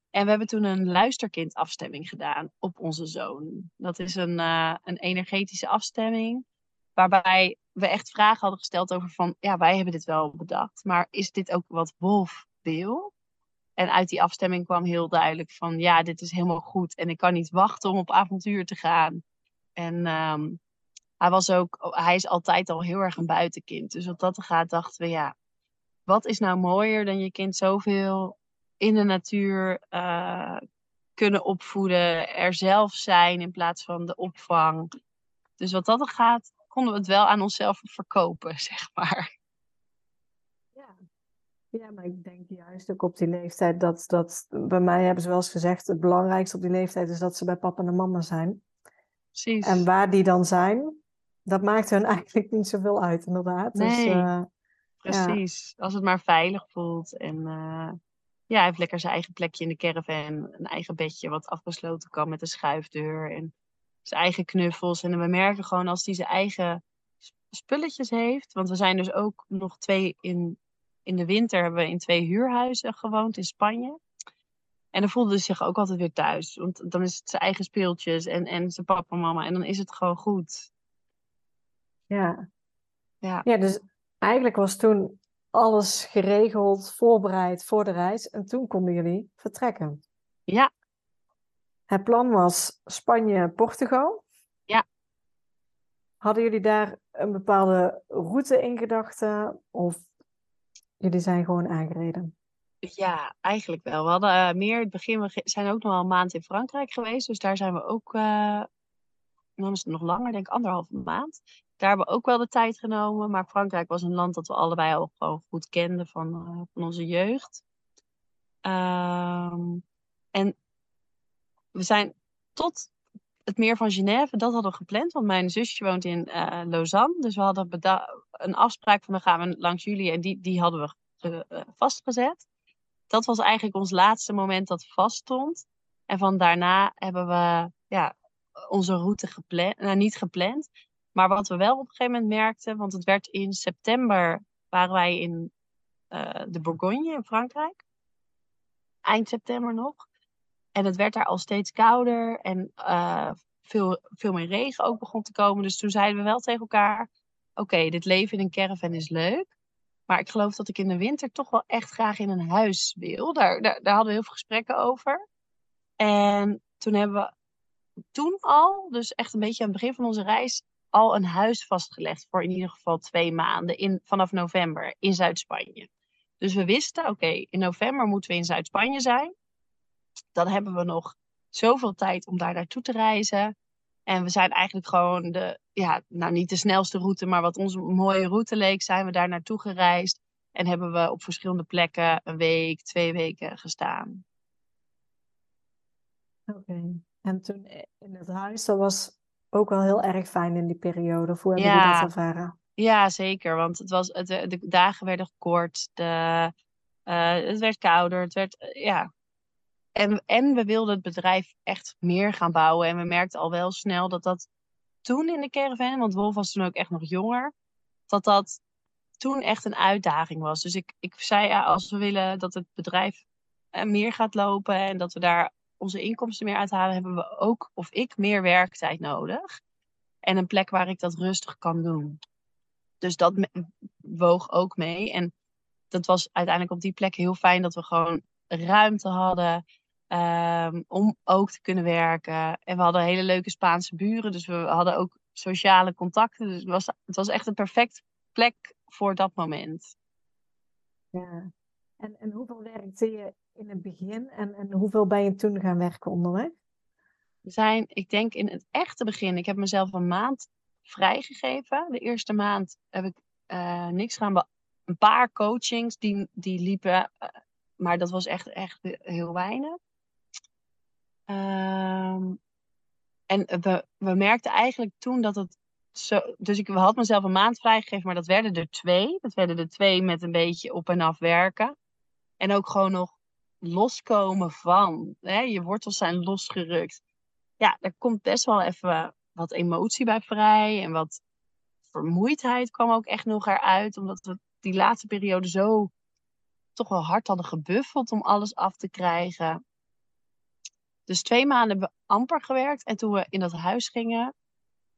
En we hebben toen een luisterkindafstemming gedaan op onze zoon. Dat is een, uh, een energetische afstemming, waarbij we echt vragen hadden gesteld over van, ja, wij hebben dit wel bedacht, maar is dit ook wat Wolf wil? En uit die afstemming kwam heel duidelijk van, ja, dit is helemaal goed en ik kan niet wachten om op avontuur te gaan. En um, hij was ook, hij is altijd al heel erg een buitenkind. Dus wat dat gaat, dachten we, ja, wat is nou mooier dan je kind zoveel in de natuur uh, kunnen opvoeden, er zelf zijn in plaats van de opvang. Dus wat dat gaat, konden we het wel aan onszelf verkopen, zeg maar. Ja. ja, maar ik denk juist ook op die leeftijd dat, dat bij mij hebben ze wel eens gezegd, het belangrijkste op die leeftijd is dat ze bij papa en mama zijn. Precies. En waar die dan zijn, dat maakt hun eigenlijk niet zoveel uit, inderdaad. Dus, nee, dus, uh, precies. Ja. Als het maar veilig voelt en uh, ja, hij heeft lekker zijn eigen plekje in de caravan. Een eigen bedje wat afgesloten kan met een schuifdeur. En zijn eigen knuffels. En we merken gewoon als hij zijn eigen spulletjes heeft. Want we zijn dus ook nog twee in, in de winter hebben we in twee huurhuizen gewoond in Spanje. En dan voelde hij zich ook altijd weer thuis. Want dan is het zijn eigen speeltjes en, en zijn papa en mama. En dan is het gewoon goed. Ja. Ja. ja, dus eigenlijk was toen alles geregeld, voorbereid voor de reis. En toen konden jullie vertrekken. Ja. Het plan was Spanje-Portugal. Ja. Hadden jullie daar een bepaalde route in gedachten? Of jullie zijn gewoon aangereden? Ja, eigenlijk wel. We hadden uh, meer het begin. We zijn ook nog wel een maand in Frankrijk geweest. Dus daar zijn we ook. Uh, dan is het nog langer, denk ik anderhalve maand. Daar hebben we ook wel de tijd genomen. Maar Frankrijk was een land dat we allebei al gewoon goed kenden van, uh, van onze jeugd. Um, en we zijn tot het meer van Genève, dat hadden we gepland. Want mijn zusje woont in uh, Lausanne. Dus we hadden een afspraak van dan gaan we langs jullie. En die, die hadden we vastgezet. Dat was eigenlijk ons laatste moment dat vaststond. En van daarna hebben we ja, onze route gepland. Nou, niet gepland. Maar wat we wel op een gegeven moment merkten, want het werd in september, waren wij in uh, de Bourgogne in Frankrijk. Eind september nog. En het werd daar al steeds kouder en uh, veel, veel meer regen ook begon te komen. Dus toen zeiden we wel tegen elkaar, oké, dit leven in een caravan is leuk. Maar ik geloof dat ik in de winter toch wel echt graag in een huis wil. Daar, daar, hadden we heel veel gesprekken over. En toen hebben we toen al, dus echt een beetje aan het begin van onze reis, al een huis vastgelegd voor in ieder geval twee maanden in, vanaf november in Zuid-Spanje. Dus we wisten, oké, in november moeten we in Zuid-Spanje zijn. Dan hebben we nog zoveel tijd om daar naartoe te reizen. En we zijn eigenlijk gewoon de, ja, nou niet de snelste route, maar wat ons een mooie route leek, zijn we daar naartoe gereisd. En hebben we op verschillende plekken een week, twee weken gestaan. Oké, okay. en toen in het huis, dat was ook wel heel erg fijn in die periode. Hoe hebben jullie dat ervaren? Ja, zeker. Want het was, het, de dagen werden kort, de, uh, het werd kouder, het werd, uh, ja. En, en we wilden het bedrijf echt meer gaan bouwen. En we merkten al wel snel dat dat toen in de caravan, want Wolf was toen ook echt nog jonger, dat dat toen echt een uitdaging was. Dus ik, ik zei, ja, als we willen dat het bedrijf uh, meer gaat lopen en dat we daar onze inkomsten meer uithalen, hebben we ook, of ik, meer werktijd nodig. En een plek waar ik dat rustig kan doen. Dus dat woog ook mee. En dat was uiteindelijk op die plek heel fijn dat we gewoon ruimte hadden um, om ook te kunnen werken. En we hadden hele leuke Spaanse buren, dus we hadden ook sociale contacten. Dus het was, het was echt een perfect plek voor dat moment. Ja. En, en hoeveel werkte je in het begin en, en hoeveel ben je toen gaan werken onderweg? We zijn, ik denk in het echte begin, ik heb mezelf een maand vrijgegeven. De eerste maand heb ik uh, niks gedaan, een paar coachings die, die liepen, uh, maar dat was echt, echt heel weinig. Um, en we, we merkten eigenlijk toen dat het zo. Dus ik had mezelf een maand vrijgegeven, maar dat werden er twee. Dat werden er twee met een beetje op en af werken. En ook gewoon nog loskomen van. Hè? Je wortels zijn losgerukt. Ja, daar komt best wel even wat emotie bij vrij. En wat vermoeidheid kwam ook echt nog eruit. Omdat we die laatste periode zo toch wel hard hadden gebuffeld om alles af te krijgen. Dus twee maanden hebben we amper gewerkt. En toen we in dat huis gingen,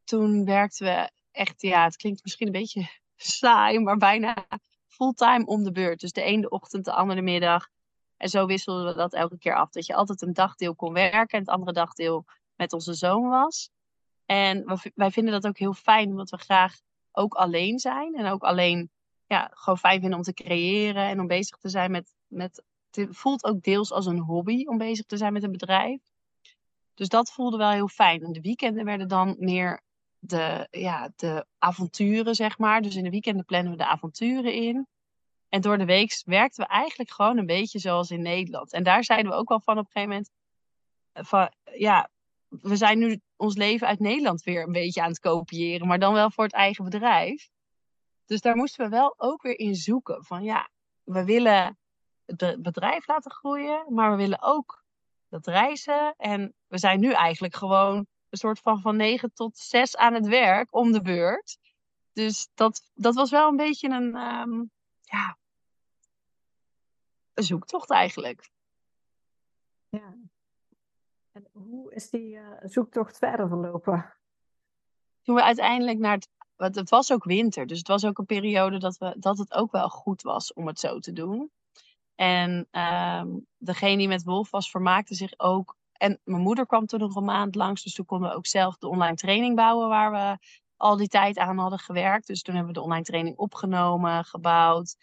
toen werkten we echt, ja, het klinkt misschien een beetje saai, maar bijna fulltime om de beurt. Dus de ene ochtend, de andere middag. En zo wisselden we dat elke keer af. Dat je altijd een dagdeel kon werken en het andere dagdeel met onze zoon was. En wij vinden dat ook heel fijn, omdat we graag ook alleen zijn. En ook alleen ja, gewoon fijn vinden om te creëren en om bezig te zijn met, met het voelt ook deels als een hobby om bezig te zijn met een bedrijf. Dus dat voelde wel heel fijn. En de weekenden werden dan meer de, ja, de avonturen, zeg maar. Dus in de weekenden plannen we de avonturen in. En door de week werkten we eigenlijk gewoon een beetje zoals in Nederland. En daar zeiden we ook wel van op een gegeven moment. Eh, van, ja, we zijn nu ons leven uit Nederland weer een beetje aan het kopiëren. Maar dan wel voor het eigen bedrijf. Dus daar moesten we wel ook weer in zoeken. Van ja, we willen het bedrijf laten groeien. Maar we willen ook dat reizen. En we zijn nu eigenlijk gewoon een soort van van negen tot zes aan het werk om de beurt. Dus dat, dat was wel een beetje een, um, ja, een zoektocht eigenlijk. Ja. En hoe is die uh, zoektocht verder verlopen? Toen we uiteindelijk naar het. Want het was ook winter, dus het was ook een periode dat, we, dat het ook wel goed was om het zo te doen. En um, degene die met Wolf was, vermaakte zich ook. En mijn moeder kwam toen nog een maand langs, dus toen konden we ook zelf de online training bouwen waar we al die tijd aan hadden gewerkt. Dus toen hebben we de online training opgenomen, gebouwd.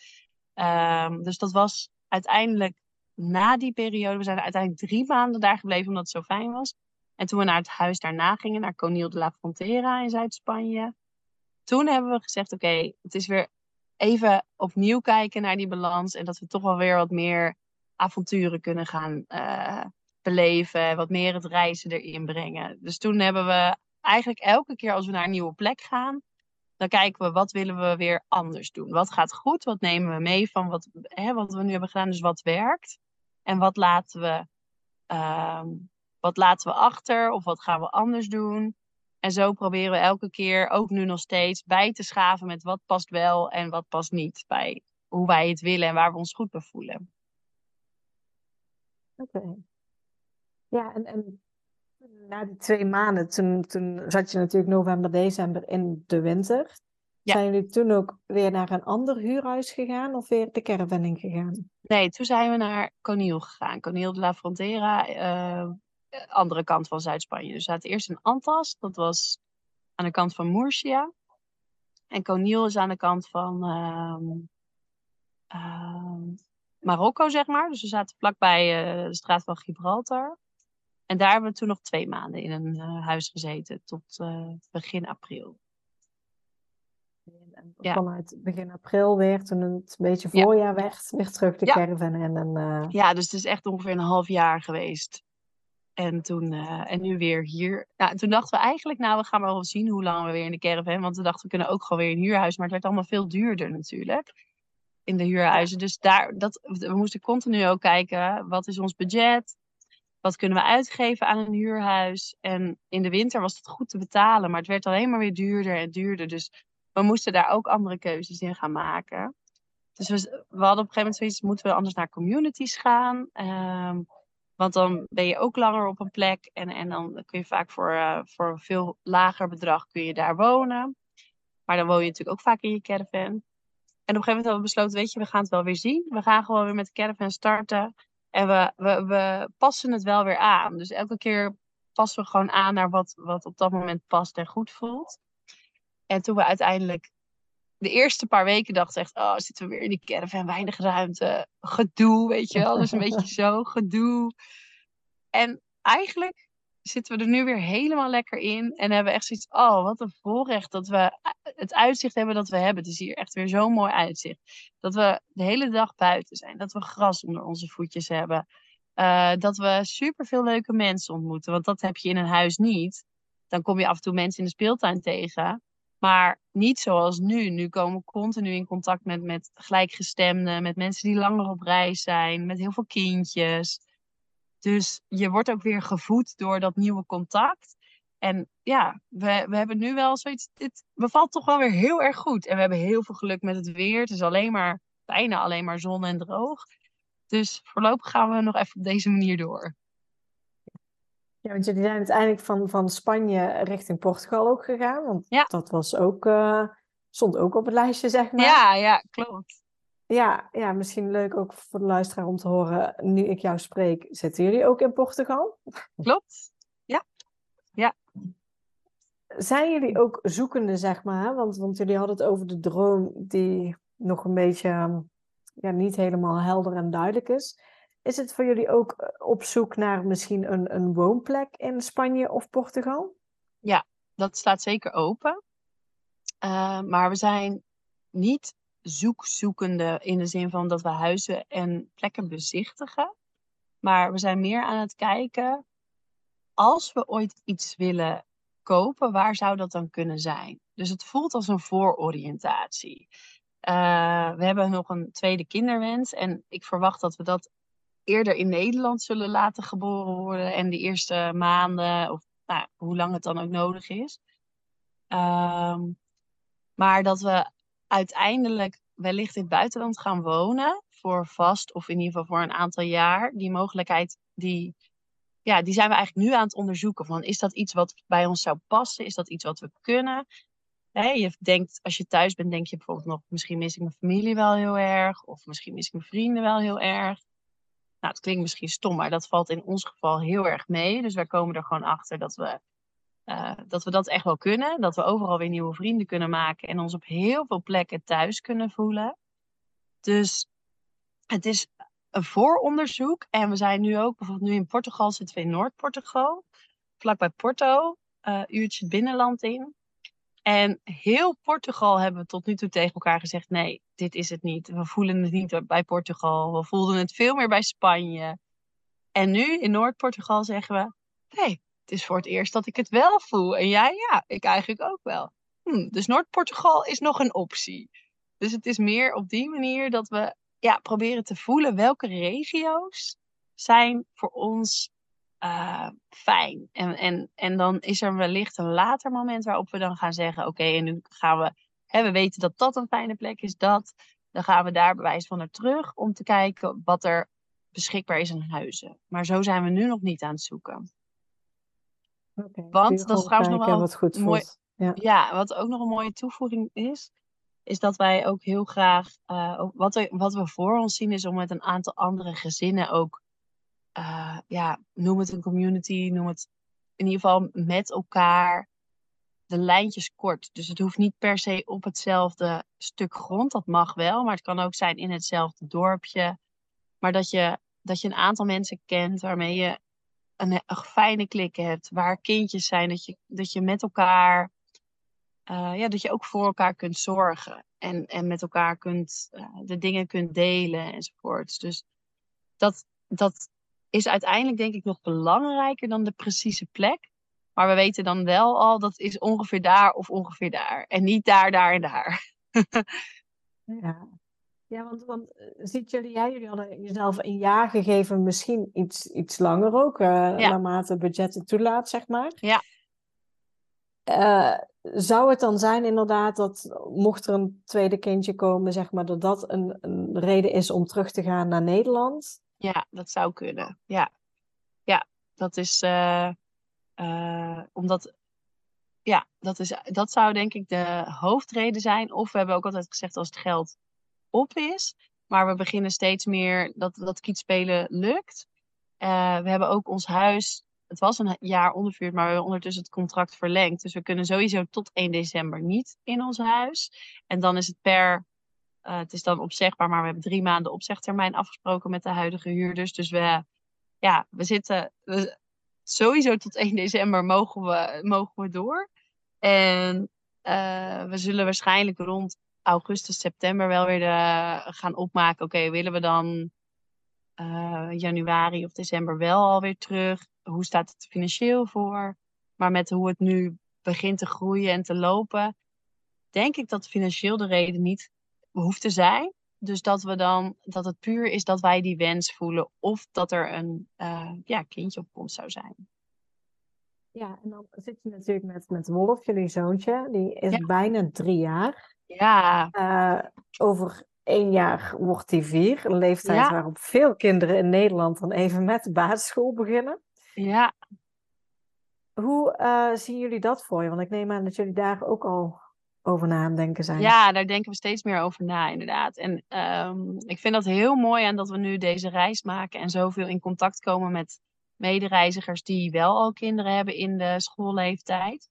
Um, dus dat was uiteindelijk na die periode, we zijn uiteindelijk drie maanden daar gebleven omdat het zo fijn was. En toen we naar het huis daarna gingen, naar Conil de la Frontera in Zuid-Spanje. Toen hebben we gezegd, oké, het is weer even opnieuw kijken naar die balans. En dat we toch wel weer wat meer avonturen kunnen gaan uh, beleven. Wat meer het reizen erin brengen. Dus toen hebben we eigenlijk elke keer als we naar een nieuwe plek gaan. Dan kijken we wat willen we weer anders doen. Wat gaat goed? Wat nemen we mee van wat, hè, wat we nu hebben gedaan? Dus wat werkt? En wat laten we, uh, wat laten we achter? Of wat gaan we anders doen? En zo proberen we elke keer, ook nu nog steeds, bij te schaven met wat past wel en wat past niet bij hoe wij het willen en waar we ons goed bij voelen. Oké. Ja, en, en na die twee maanden, toen, toen zat je natuurlijk november, december in de winter. Zijn jullie toen ook weer naar een ander huurhuis gegaan of weer de caravanning gegaan? Nee, toen zijn we naar Coniel gegaan. Coniel de la Frontera, uh, andere kant van Zuid-Spanje. Dus we zaten eerst in Antas, dat was aan de kant van Murcia. En Coniel is aan de kant van uh, uh, Marokko, zeg maar. Dus we zaten vlakbij uh, de straat van Gibraltar. En daar hebben we toen nog twee maanden in een uh, huis gezeten, tot begin april. En ja. vanuit begin april weer, toen het een beetje voorjaar ja. werd, weer terug de ja. caravan. En, uh... Ja, dus het is echt ongeveer een half jaar geweest. En, toen, en nu weer hier. Ja, toen dachten we eigenlijk, nou, we gaan maar wel zien hoe lang we weer in de caravan. Want we dachten, we kunnen ook gewoon weer in een huurhuis. Maar het werd allemaal veel duurder natuurlijk. In de huurhuizen. Dus daar, dat, we moesten continu ook kijken, wat is ons budget? wat kunnen we uitgeven aan een huurhuis? En in de winter was het goed te betalen, maar het werd alleen maar weer duurder en duurder. Dus we moesten daar ook andere keuzes in gaan maken. Dus we, we hadden op een gegeven moment zoiets, moeten we anders naar communities gaan? Um, want dan ben je ook langer op een plek en, en dan kun je vaak voor, uh, voor een veel lager bedrag kun je daar wonen. Maar dan woon je natuurlijk ook vaak in je caravan. En op een gegeven moment hebben we besloten, weet je, we gaan het wel weer zien. We gaan gewoon weer met de caravan starten. En we, we, we passen het wel weer aan. Dus elke keer passen we gewoon aan naar wat, wat op dat moment past en goed voelt. En toen we uiteindelijk de eerste paar weken dachten echt, oh, zitten we weer in die caravan, weinig ruimte, gedoe, weet je wel. Dus een beetje zo, gedoe. En eigenlijk zitten we er nu weer helemaal lekker in. En hebben echt zoiets, oh, wat een voorrecht dat we het uitzicht hebben dat we hebben. Het is hier echt weer zo'n mooi uitzicht. Dat we de hele dag buiten zijn. Dat we gras onder onze voetjes hebben. Uh, dat we superveel leuke mensen ontmoeten. Want dat heb je in een huis niet. Dan kom je af en toe mensen in de speeltuin tegen. Maar niet zoals nu. Nu komen we continu in contact met, met gelijkgestemden. Met mensen die langer op reis zijn. Met heel veel kindjes. Dus je wordt ook weer gevoed door dat nieuwe contact. En ja, we, we hebben nu wel zoiets. Dit bevalt toch wel weer heel erg goed. En we hebben heel veel geluk met het weer. Het is alleen maar, bijna alleen maar zon en droog. Dus voorlopig gaan we nog even op deze manier door. Ja, want jullie zijn uiteindelijk van, van Spanje richting Portugal ook gegaan. Want ja. dat was ook, uh, stond ook op het lijstje, zeg maar. Ja, ja, klopt. Ja, ja, misschien leuk ook voor de luisteraar om te horen. Nu ik jou spreek, zitten jullie ook in Portugal? Klopt. Ja. Ja. Zijn jullie ook zoekende, zeg maar? Want, want jullie hadden het over de droom die nog een beetje ja, niet helemaal helder en duidelijk is. Is het voor jullie ook eh, op zoek naar misschien een, een woonplek in Spanje of Portugal? Ja, dat staat zeker open. Uh, maar we zijn niet zoekzoekende in de zin van dat we huizen en plekken bezichtigen. Maar we zijn meer aan het kijken, als we ooit iets willen kopen, waar zou dat dan kunnen zijn? Dus het voelt als een voororiëntatie. Uh, we hebben nog een tweede kinderwens en ik verwacht dat we dat eerder in Nederland zullen laten geboren worden en de eerste maanden, of nou, hoe lang het dan ook nodig is. Uh, maar dat we uiteindelijk wellicht in het buitenland gaan wonen, voor vast of in ieder geval voor een aantal jaar. Die mogelijkheid, die, ja, die zijn we eigenlijk nu aan het onderzoeken. Van, is dat iets wat bij ons zou passen? Is dat iets wat we kunnen? je denkt, als je thuis bent, denk je bijvoorbeeld nog, misschien mis ik mijn familie wel heel erg. Of misschien mis ik mijn vrienden wel heel erg. Nou, het klinkt misschien stom, maar dat valt in ons geval heel erg mee. Dus wij komen er gewoon achter dat we, uh, dat we dat echt wel kunnen. Dat we overal weer nieuwe vrienden kunnen maken en ons op heel veel plekken thuis kunnen voelen. Dus het is een vooronderzoek. En we zijn nu ook, bijvoorbeeld nu in Portugal zitten we in Noord-Portugal. Vlakbij Porto, uh, uurtje het binnenland in. En heel Portugal hebben we tot nu toe tegen elkaar gezegd: nee, dit is het niet. We voelen het niet bij Portugal. We voelden het veel meer bij Spanje. En nu in Noord-Portugal zeggen we: nee, het is voor het eerst dat ik het wel voel. En jij, ja, ik eigenlijk ook wel. Hm, dus Noord-Portugal is nog een optie. Dus het is meer op die manier dat we ja, proberen te voelen welke regio's zijn voor ons uh, fijn. En, en, en dan is er wellicht een later moment waarop we dan gaan zeggen: Oké, en nu gaan we, hè, we weten dat dat een fijne plek is, dat. Dan gaan we daar bewijs van naar terug om te kijken wat er beschikbaar is aan huizen. Maar zo zijn we nu nog niet aan het zoeken. Okay, Want dat is trouwens nog wel wat goed mooi. Ja. ja, wat ook nog een mooie toevoeging is, is dat wij ook heel graag, uh, wat, we, wat we voor ons zien, is om met een aantal andere gezinnen ook uh, ja, noem het een community, noem het in ieder geval met elkaar de lijntjes kort. Dus het hoeft niet per se op hetzelfde stuk grond, dat mag wel, maar het kan ook zijn in hetzelfde dorpje. Maar dat je, dat je een aantal mensen kent waarmee je een, een fijne klik hebt, waar kindjes zijn, dat je, dat je met elkaar, uh, ja, dat je ook voor elkaar kunt zorgen en, en met elkaar kunt, uh, de dingen kunt delen enzovoorts. Dus dat, dat, is uiteindelijk denk ik nog belangrijker dan de precieze plek. Maar we weten dan wel al dat is ongeveer daar of ongeveer daar. En niet daar, daar en daar. ja. Ja, want, want eh, ziet jullie, ja, jullie hadden jezelf een jaar gegeven, misschien iets, iets langer ook, uh, ja. naarmate budget het toelaat, zeg maar. Ja. Uh, zou het dan zijn inderdaad dat, mocht er een tweede kindje komen, zeg maar, dat dat een, een reden is om terug te gaan naar Nederland? Ja, dat zou kunnen. Ja, ja dat is uh, uh, omdat. Ja, dat, is, dat zou denk ik de hoofdreden zijn. Of we hebben ook altijd gezegd als het geld op is. Maar we beginnen steeds meer dat, dat kietspelen lukt. Uh, we hebben ook ons huis. Het was een jaar ondervuurd, maar we hebben ondertussen het contract verlengd. Dus we kunnen sowieso tot 1 december niet in ons huis. En dan is het per uh, het is dan opzegbaar, maar we hebben drie maanden opzegtermijn afgesproken met de huidige huurders. Dus we, ja, we zitten sowieso tot 1 december mogen we, mogen we door. En uh, we zullen waarschijnlijk rond augustus, september wel weer de, gaan opmaken. Oké, willen we dan uh, januari of december wel alweer terug? Hoe staat het financieel voor? Maar met hoe het nu begint te groeien en te lopen, denk ik dat financieel de reden niet hoeft te zijn. Dus dat we dan, dat het puur is dat wij die wens voelen of dat er een uh, ja, kindje op komst zou zijn. Ja, en dan zit je natuurlijk met, met Wolf, jullie zoontje. Die is ja. bijna drie jaar. Ja. Uh, over één jaar wordt hij vier. Een leeftijd ja. waarop veel kinderen in Nederland dan even met de basisschool beginnen. Ja. Hoe uh, zien jullie dat voor je? Want ik neem aan dat jullie daar ook al over na aan denken zijn. Ja, daar denken we steeds meer over na, inderdaad. En um, ik vind dat heel mooi aan dat we nu deze reis maken en zoveel in contact komen met medereizigers die wel al kinderen hebben in de schoolleeftijd.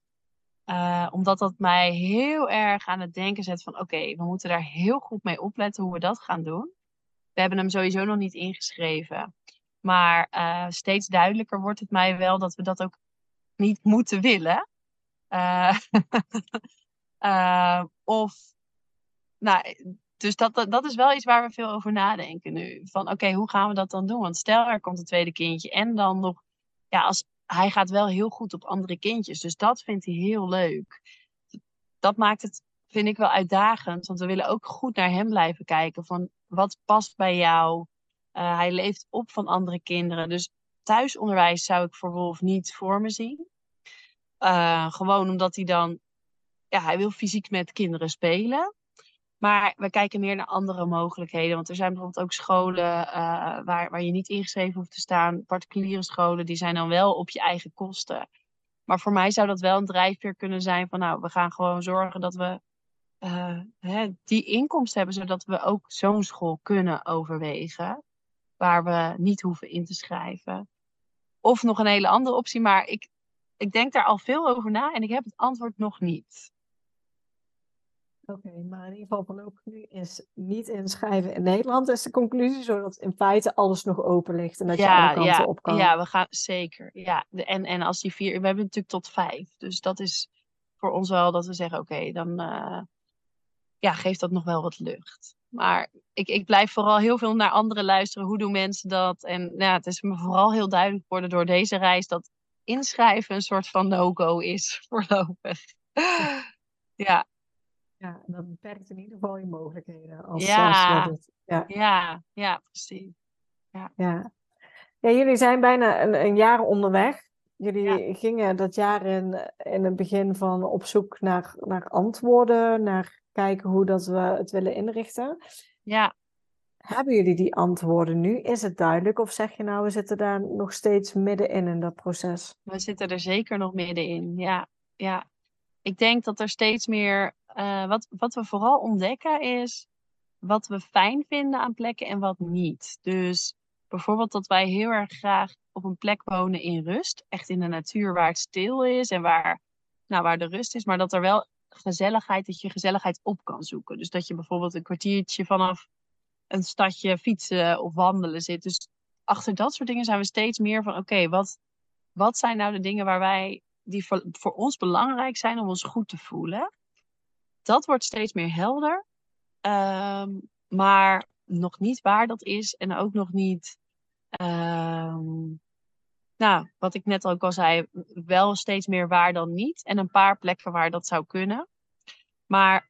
Uh, omdat dat mij heel erg aan het denken zet van oké, we moeten daar heel goed mee opletten hoe we dat gaan doen. We hebben hem sowieso nog niet ingeschreven. Maar uh, steeds duidelijker wordt het mij wel dat we dat ook niet moeten willen. Uh, of, nou, dus dat, dat, is wel iets waar we veel over nadenken nu. Van oké, hoe gaan we dat dan doen? Want stel er komt een tweede kindje en dan nog, ja, als, hij gaat wel heel goed op andere kindjes. Dus dat vindt hij heel leuk. Dat maakt het, vind ik wel uitdagend. Want we willen ook goed naar hem blijven kijken. Van wat past bij jou? Uh, hij leeft op van andere kinderen. Dus thuisonderwijs zou ik voor Wolf niet voor me zien. Uh, gewoon omdat hij dan, ja, hij wil fysiek met kinderen spelen. Maar we kijken meer naar andere mogelijkheden. Want er zijn bijvoorbeeld ook scholen uh, waar, waar je niet ingeschreven hoeft te staan. Particuliere scholen, die zijn dan wel op je eigen kosten. Maar voor mij zou dat wel een drijfveer kunnen zijn van nou, we gaan gewoon zorgen dat we uh, hè, die inkomsten hebben, zodat we ook zo'n school kunnen overwegen. Waar we niet hoeven in te schrijven. Of nog een hele andere optie, maar ik, ik denk daar al veel over na en ik heb het antwoord nog niet. Oké, maar in ieder geval voorlopig nu is niet inschrijven in Nederland is de conclusie, zodat in feite alles nog open ligt en dat je alle kanten ja, op kan. Ja, we gaan zeker. Ja, de, en, en als die vier, we hebben natuurlijk tot vijf, dus dat is voor ons wel dat we zeggen, oké, dan uh, ja, geeft dat nog wel wat lucht. Maar ik, ik blijf vooral heel veel naar anderen luisteren. Hoe doen mensen dat? En nou ja, het is me vooral heel duidelijk geworden door deze reis dat inschrijven een soort van no-go is voorlopig. ja. Ja, dat beperkt in ieder geval je mogelijkheden. Als, ja. als het, ja. ja, ja, precies. Ja. Ja. ja, jullie zijn bijna een, een jaar onderweg. Jullie ja. gingen dat jaar in, in het begin van op zoek naar, naar antwoorden, naar kijken hoe dat we het willen inrichten. Ja. Hebben jullie die antwoorden nu? Is het duidelijk of zeg je nou, we zitten daar nog steeds middenin in dat proces? We zitten er zeker nog middenin, ja. ja. Ik denk dat er steeds meer uh, wat, wat we vooral ontdekken is wat we fijn vinden aan plekken en wat niet. Dus bijvoorbeeld dat wij heel erg graag op een plek wonen in rust. Echt in de natuur waar het stil is en waar, nou, waar de rust is. Maar dat er wel gezelligheid, dat je gezelligheid op kan zoeken. Dus dat je bijvoorbeeld een kwartiertje vanaf een stadje fietsen of wandelen zit. Dus achter dat soort dingen zijn we steeds meer van: oké, wat, wat zijn nou de dingen waar wij, die voor ons belangrijk zijn om ons goed te voelen? Dat wordt steeds meer helder. Um, maar nog niet waar dat is en ook nog niet. Um, nou, wat ik net ook al zei, wel steeds meer waar dan niet. En een paar plekken waar dat zou kunnen. Maar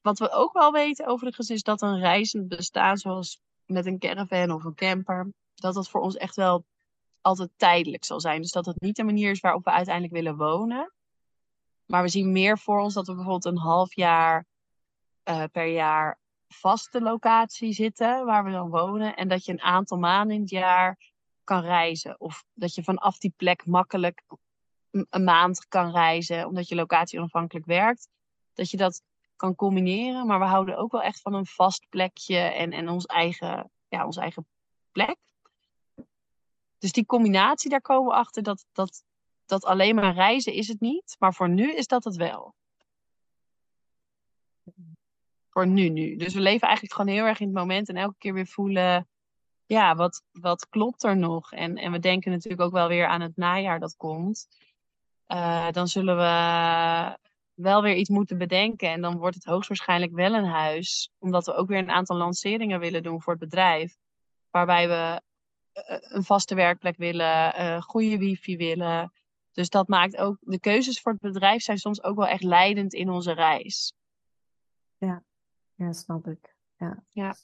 wat we ook wel weten overigens is dat een reizend bestaan zoals met een caravan of een camper, dat dat voor ons echt wel altijd tijdelijk zal zijn. Dus dat het niet de manier is waarop we uiteindelijk willen wonen. Maar we zien meer voor ons dat we bijvoorbeeld een half jaar uh, per jaar vaste locatie zitten waar we dan wonen. En dat je een aantal maanden in het jaar kan reizen. Of dat je vanaf die plek makkelijk een maand kan reizen, omdat je locatie onafhankelijk werkt. Dat je dat kan combineren. Maar we houden ook wel echt van een vast plekje en, en ons, eigen, ja, ons eigen plek. Dus die combinatie, daar komen we achter dat, dat dat alleen maar reizen is het niet. Maar voor nu is dat het wel. Voor nu, nu. Dus we leven eigenlijk gewoon heel erg in het moment en elke keer weer voelen, ja, wat, wat klopt er nog? En, en we denken natuurlijk ook wel weer aan het najaar dat komt. Uh, dan zullen we wel weer iets moeten bedenken. En dan wordt het hoogstwaarschijnlijk wel een huis. Omdat we ook weer een aantal lanceringen willen doen voor het bedrijf. Waarbij we een vaste werkplek willen, uh, goede wifi willen. Dus dat maakt ook, de keuzes voor het bedrijf zijn soms ook wel echt leidend in onze reis. Ja, ja snap ik. Ja. ja.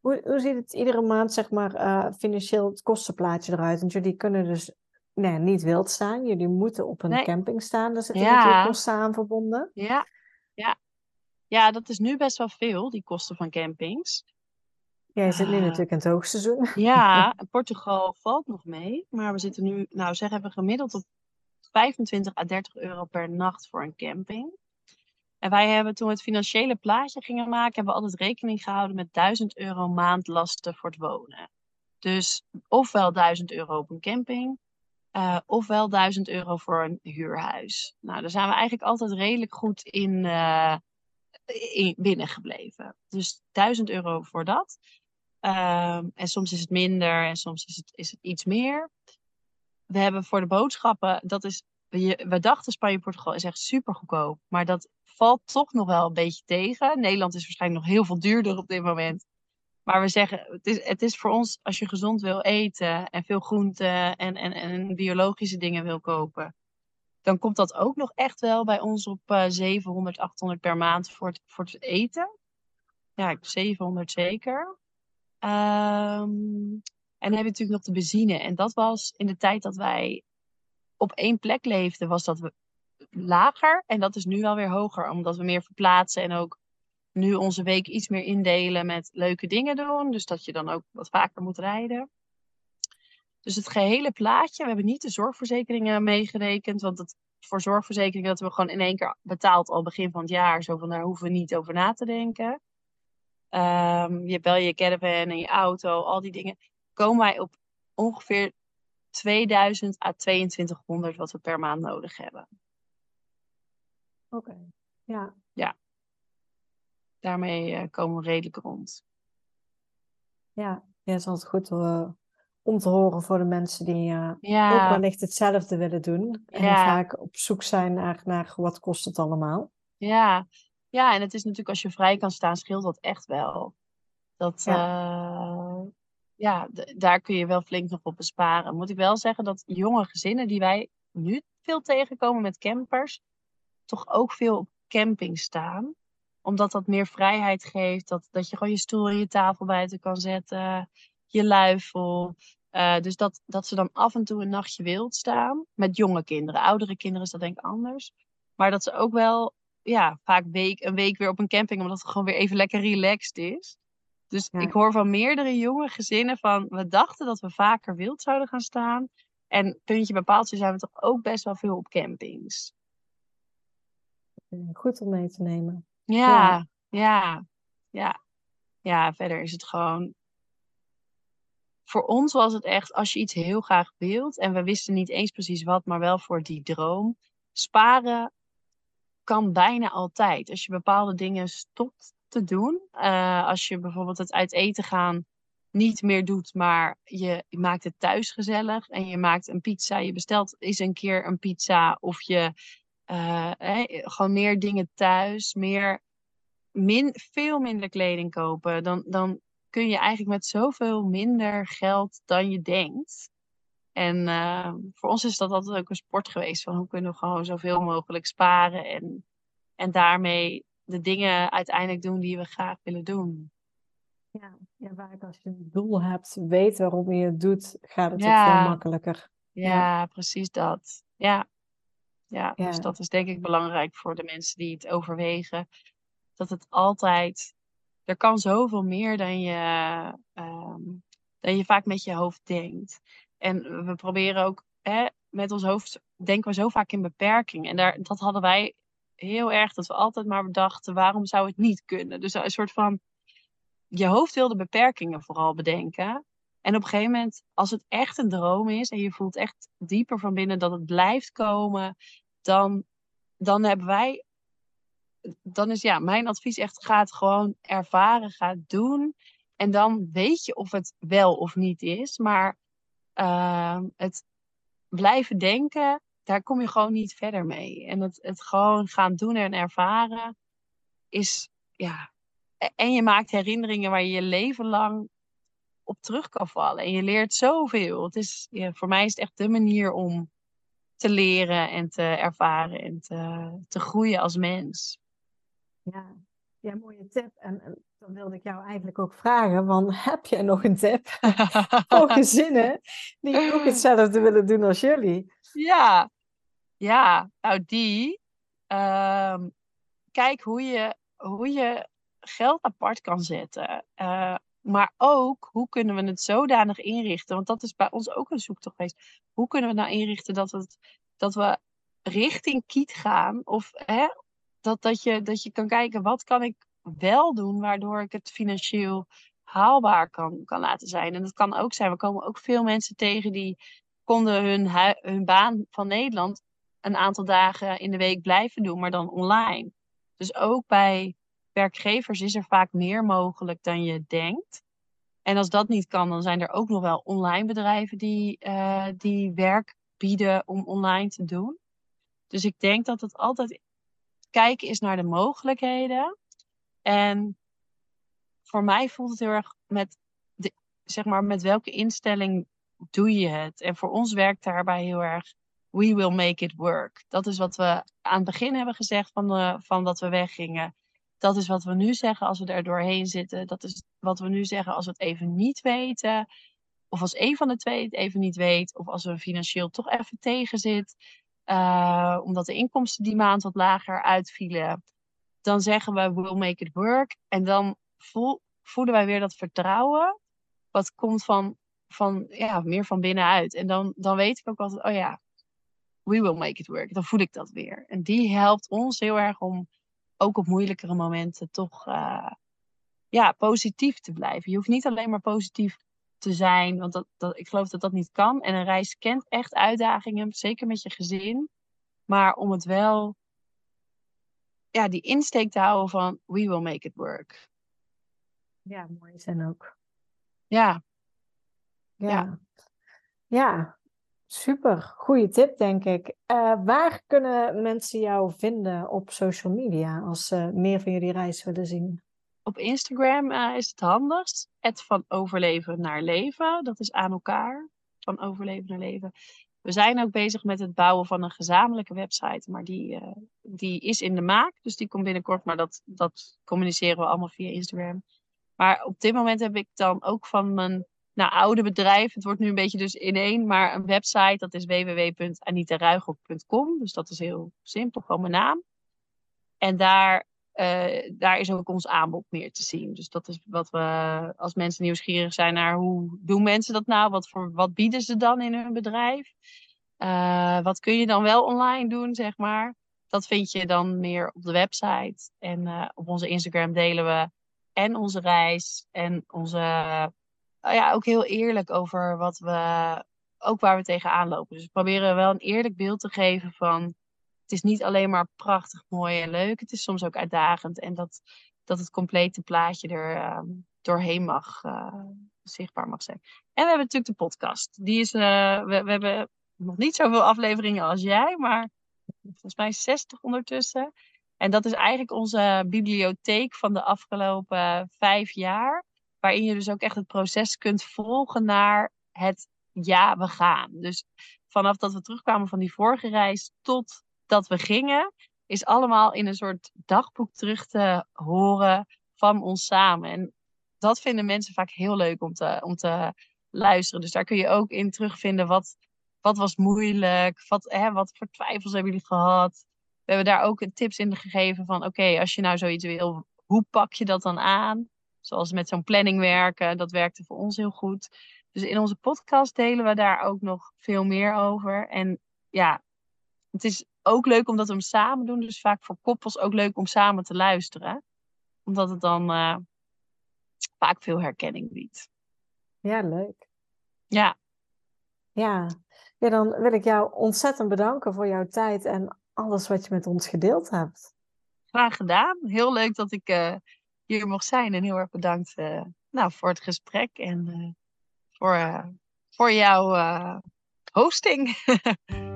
Hoe, hoe ziet het iedere maand, zeg maar, uh, financieel het kostenplaatje eruit? Want jullie kunnen dus nee, niet wild staan. Jullie moeten op een Nee. camping staan. Daar zitten Ja. natuurlijk kosten aan verbonden. Ja, ja. Ja, dat is nu best wel veel, die kosten van campings. Jij zit nu Ah. natuurlijk in het hoogseizoen. Ja, Portugal valt nog mee. Maar we zitten nu, nou zeggen we gemiddeld op 25 à 30 euro per nacht voor een camping. En wij hebben toen we het financiële plaatje gingen maken, hebben we altijd rekening gehouden met 1000 euro maandlasten voor het wonen. Dus ofwel 1000 euro op een camping, Uh, ofwel 1000 euro voor een huurhuis. Nou, daar zijn we eigenlijk altijd redelijk goed in, in binnengebleven. Dus 1000 euro voor dat. Uh, en soms is het minder en soms is het, is het iets meer. We hebben voor de boodschappen, dat is, we, dachten Spanje-Portugal is echt super goedkoop. Maar dat valt toch nog wel een beetje tegen. Nederland is waarschijnlijk nog heel veel duurder op dit moment. Maar we zeggen, het is, het is voor ons, als je gezond wil eten en veel groenten en, en, en biologische dingen wil kopen, dan komt dat ook nog echt wel bij ons op uh, 700, 800 per maand voor het, voor het eten. Ja, 700 zeker. Um, en dan heb je natuurlijk nog de benzine. En dat was in de tijd dat wij op één plek leefden, was dat lager. En dat is nu alweer hoger, omdat we meer verplaatsen en ook nu onze week iets meer indelen met leuke dingen doen. Dus dat je dan ook wat vaker moet rijden. Dus het gehele plaatje, we hebben niet de zorgverzekeringen meegerekend. Want het, voor zorgverzekeringen dat we gewoon in één keer betaald al begin van het jaar. Zo van daar hoeven we niet over na te denken. Um, je hebt wel je caravan en je auto, al die dingen. Komen wij op ongeveer 2000 à 2200 wat we per maand nodig hebben. Oké, okay. ja. Ja daarmee uh, komen we redelijk rond. Ja, ja is altijd goed uh, om te horen voor de mensen die uh, ja. ook wellicht hetzelfde willen doen. En ja. vaak op zoek zijn naar, naar wat kost het allemaal. Ja. ja, en het is natuurlijk als je vrij kan staan, scheelt dat echt wel. Dat, ja, ja daar kun je wel flink nog op besparen. Moet ik wel zeggen dat jonge gezinnen die wij nu veel tegenkomen met campers, toch ook veel op camping staan omdat dat meer vrijheid geeft. Dat, dat je gewoon je stoel en je tafel buiten kan zetten. Je luifel. Uh, dus dat, dat ze dan af en toe een nachtje wild staan. Met jonge kinderen. Oudere kinderen is dat denk ik anders. Maar dat ze ook wel ja, vaak week, een week weer op een camping. Omdat het gewoon weer even lekker relaxed is. Dus ja. ik hoor van meerdere jonge gezinnen van... We dachten dat we vaker wild zouden gaan staan. En puntje bepaaltje zijn we toch ook best wel veel op campings. Goed om mee te nemen. Ja, ja, ja, ja. verder is het gewoon. Voor ons was het echt, als je iets heel graag wilt, en we wisten niet eens precies wat, maar wel voor die droom. Sparen kan bijna altijd. Als je bepaalde dingen stopt te doen, uh, als je bijvoorbeeld het uit eten gaan niet meer doet, maar je, maakt het thuis gezellig en je maakt een pizza, je bestelt eens een keer een pizza of je uh, gewoon meer dingen thuis, meer, min, veel minder kleding kopen. Dan, dan kun je eigenlijk met zoveel minder geld dan je denkt. En uh, voor ons is dat altijd ook een sport geweest. Van hoe kunnen we gewoon zoveel mogelijk sparen. En, en daarmee de dingen uiteindelijk doen die we graag willen doen. Ja, ja vaak als je een doel hebt, weet waarom je het doet, gaat het ja. ook veel makkelijker. Ja, ja, precies dat. Ja, ja, ja, dus dat is denk ik belangrijk voor de mensen die het overwegen. Dat het altijd. Er kan zoveel meer dan je, um, dan je vaak met je hoofd denkt. En we proberen ook hè, met ons hoofd. denken we zo vaak in beperking. En daar, dat hadden wij heel erg. Dat we altijd maar bedachten: waarom zou het niet kunnen? Dus een soort van. Je hoofd wil de beperkingen vooral bedenken. En op een gegeven moment, als het echt een droom is en je voelt echt dieper van binnen dat het blijft komen, dan, dan hebben wij, dan is ja, mijn advies echt, ga het gewoon ervaren, ga doen. En dan weet je of het wel of niet is. Maar uh, het blijven denken, daar kom je gewoon niet verder mee. En het, het gewoon gaan doen en ervaren is, ja. En je maakt herinneringen waar je je leven lang op terug kan vallen. En je leert zoveel. Het is, ja, voor mij is het echt de manier om te leren en te ervaren en te, te groeien als mens. Ja, ja mooie tip. En, en, dan wilde ik jou eigenlijk ook vragen, van, heb je nog een tip voor gezinnen die ook hetzelfde willen doen als jullie? Ja, ja nou die. Uh, kijk hoe je, hoe je geld apart kan zetten. Uh, maar ook, hoe kunnen we het zodanig inrichten? Want dat is bij ons ook een zoektocht geweest. Hoe kunnen we nou inrichten dat, het, dat we richting kiet gaan? Of hè, dat, dat, je, dat je kan kijken, wat kan ik wel doen waardoor ik het financieel haalbaar kan, kan laten zijn. En dat kan ook zijn, we komen ook veel mensen tegen die konden hun, hun baan van Nederland een aantal dagen in de week blijven doen, maar dan online. Dus ook bij werkgevers is er vaak meer mogelijk dan je denkt. En als dat niet kan, dan zijn er ook nog wel online bedrijven die, uh, die werk bieden om online te doen. Dus ik denk dat het altijd kijken is naar de mogelijkheden. En voor mij voelt het heel erg met, de, zeg maar, met welke instelling doe je het? En voor ons werkt daarbij heel erg, we will make it work. Dat is wat we aan het begin hebben gezegd van, de, van dat we weggingen. Dat is wat we nu zeggen als we er doorheen zitten. Dat is wat we nu zeggen als we het even niet weten. Of als een van de twee het even niet weet. Of als we financieel toch even tegen zit. Uh, omdat de inkomsten die maand wat lager uitvielen. Dan zeggen we, we'll make it work. En dan voel, voelen wij weer dat vertrouwen. Wat komt van, van ja, meer van binnenuit. En dan, dan weet ik ook altijd, oh ja, we will make it work. Dan voel ik dat weer. En die helpt ons heel erg om ook op moeilijkere momenten toch uh, ja, positief te blijven. Je hoeft niet alleen maar positief te zijn, want dat, dat, ik geloof dat dat niet kan. En een reis kent echt uitdagingen, zeker met je gezin. Maar om het wel, ja, die insteek te houden van we will make it work. Ja, mooi zijn ook. Ja. Ja. Ja, ja. Super. Goede tip, denk ik. Uh, waar kunnen mensen jou vinden op social media als ze meer van jullie reis willen zien? Op Instagram uh, is het handigst. Het van overleven naar leven. Dat is aan elkaar. Van overleven naar leven. We zijn ook bezig met het bouwen van een gezamenlijke website. Maar die, uh, die is in de maak. Dus die komt binnenkort. Maar dat, dat communiceren we allemaal via Instagram. Maar op dit moment heb ik dan ook van mijn nou, oude bedrijf. Het wordt nu een beetje dus in één. Maar een website. Dat is www.anitaruigel.com. Dus dat is heel simpel. Gewoon mijn naam. En daar uh, daar is ook ons aanbod meer te zien. Dus dat is wat we, als mensen nieuwsgierig zijn naar hoe doen mensen dat nou? Wat, voor, wat bieden ze dan in hun bedrijf? Uh, wat kun je dan wel online doen, zeg maar? Dat vind je dan meer op de website. En uh, op onze Instagram delen we en onze reis en onze, ja, ook heel eerlijk over wat we, ook waar we tegenaan lopen. Dus we proberen wel een eerlijk beeld te geven van het is niet alleen maar prachtig, mooi en leuk. Het is soms ook uitdagend. En dat, dat het complete plaatje er uh, doorheen mag, uh, zichtbaar mag zijn. En we hebben natuurlijk de podcast. Die is, uh, we, we hebben nog niet zoveel afleveringen als jij, maar volgens mij 60 ondertussen. En dat is eigenlijk onze bibliotheek van de afgelopen vijf jaar. Waarin je dus ook echt het proces kunt volgen naar het ja, we gaan. Dus vanaf dat we terugkwamen van die vorige reis tot dat we gingen, is allemaal in een soort dagboek terug te horen van ons samen. En dat vinden mensen vaak heel leuk om te, om te luisteren. Dus daar kun je ook in terugvinden wat, wat was moeilijk, wat, hè, wat voor twijfels hebben jullie gehad. We hebben daar ook tips in gegeven van oké, als je nou zoiets wil, hoe pak je dat dan aan? Zoals met zo'n planning werken, dat werkte voor ons heel goed. Dus in onze podcast delen we daar ook nog veel meer over. En ja, het is ook leuk omdat we hem samen doen. Dus vaak voor koppels ook leuk om samen te luisteren. Omdat het dan uh, vaak veel herkenning biedt. Ja, leuk. Ja. Ja. ja, dan wil ik jou ontzettend bedanken voor jouw tijd en alles wat je met ons gedeeld hebt. Graag gedaan. Heel leuk dat ik uh, hier mocht zijn. En heel erg bedankt uh, nou, voor het gesprek en voor, voor jouw hosting.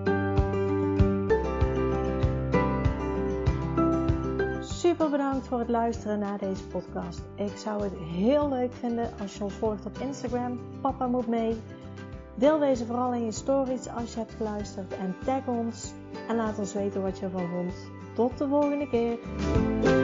Super bedankt voor het luisteren naar deze podcast. Ik zou het heel leuk vinden als je ons volgt op Instagram. Papa moet mee. Deel deze vooral in je stories als je hebt geluisterd en tag ons en laat ons weten wat je ervan vond. Tot de volgende keer.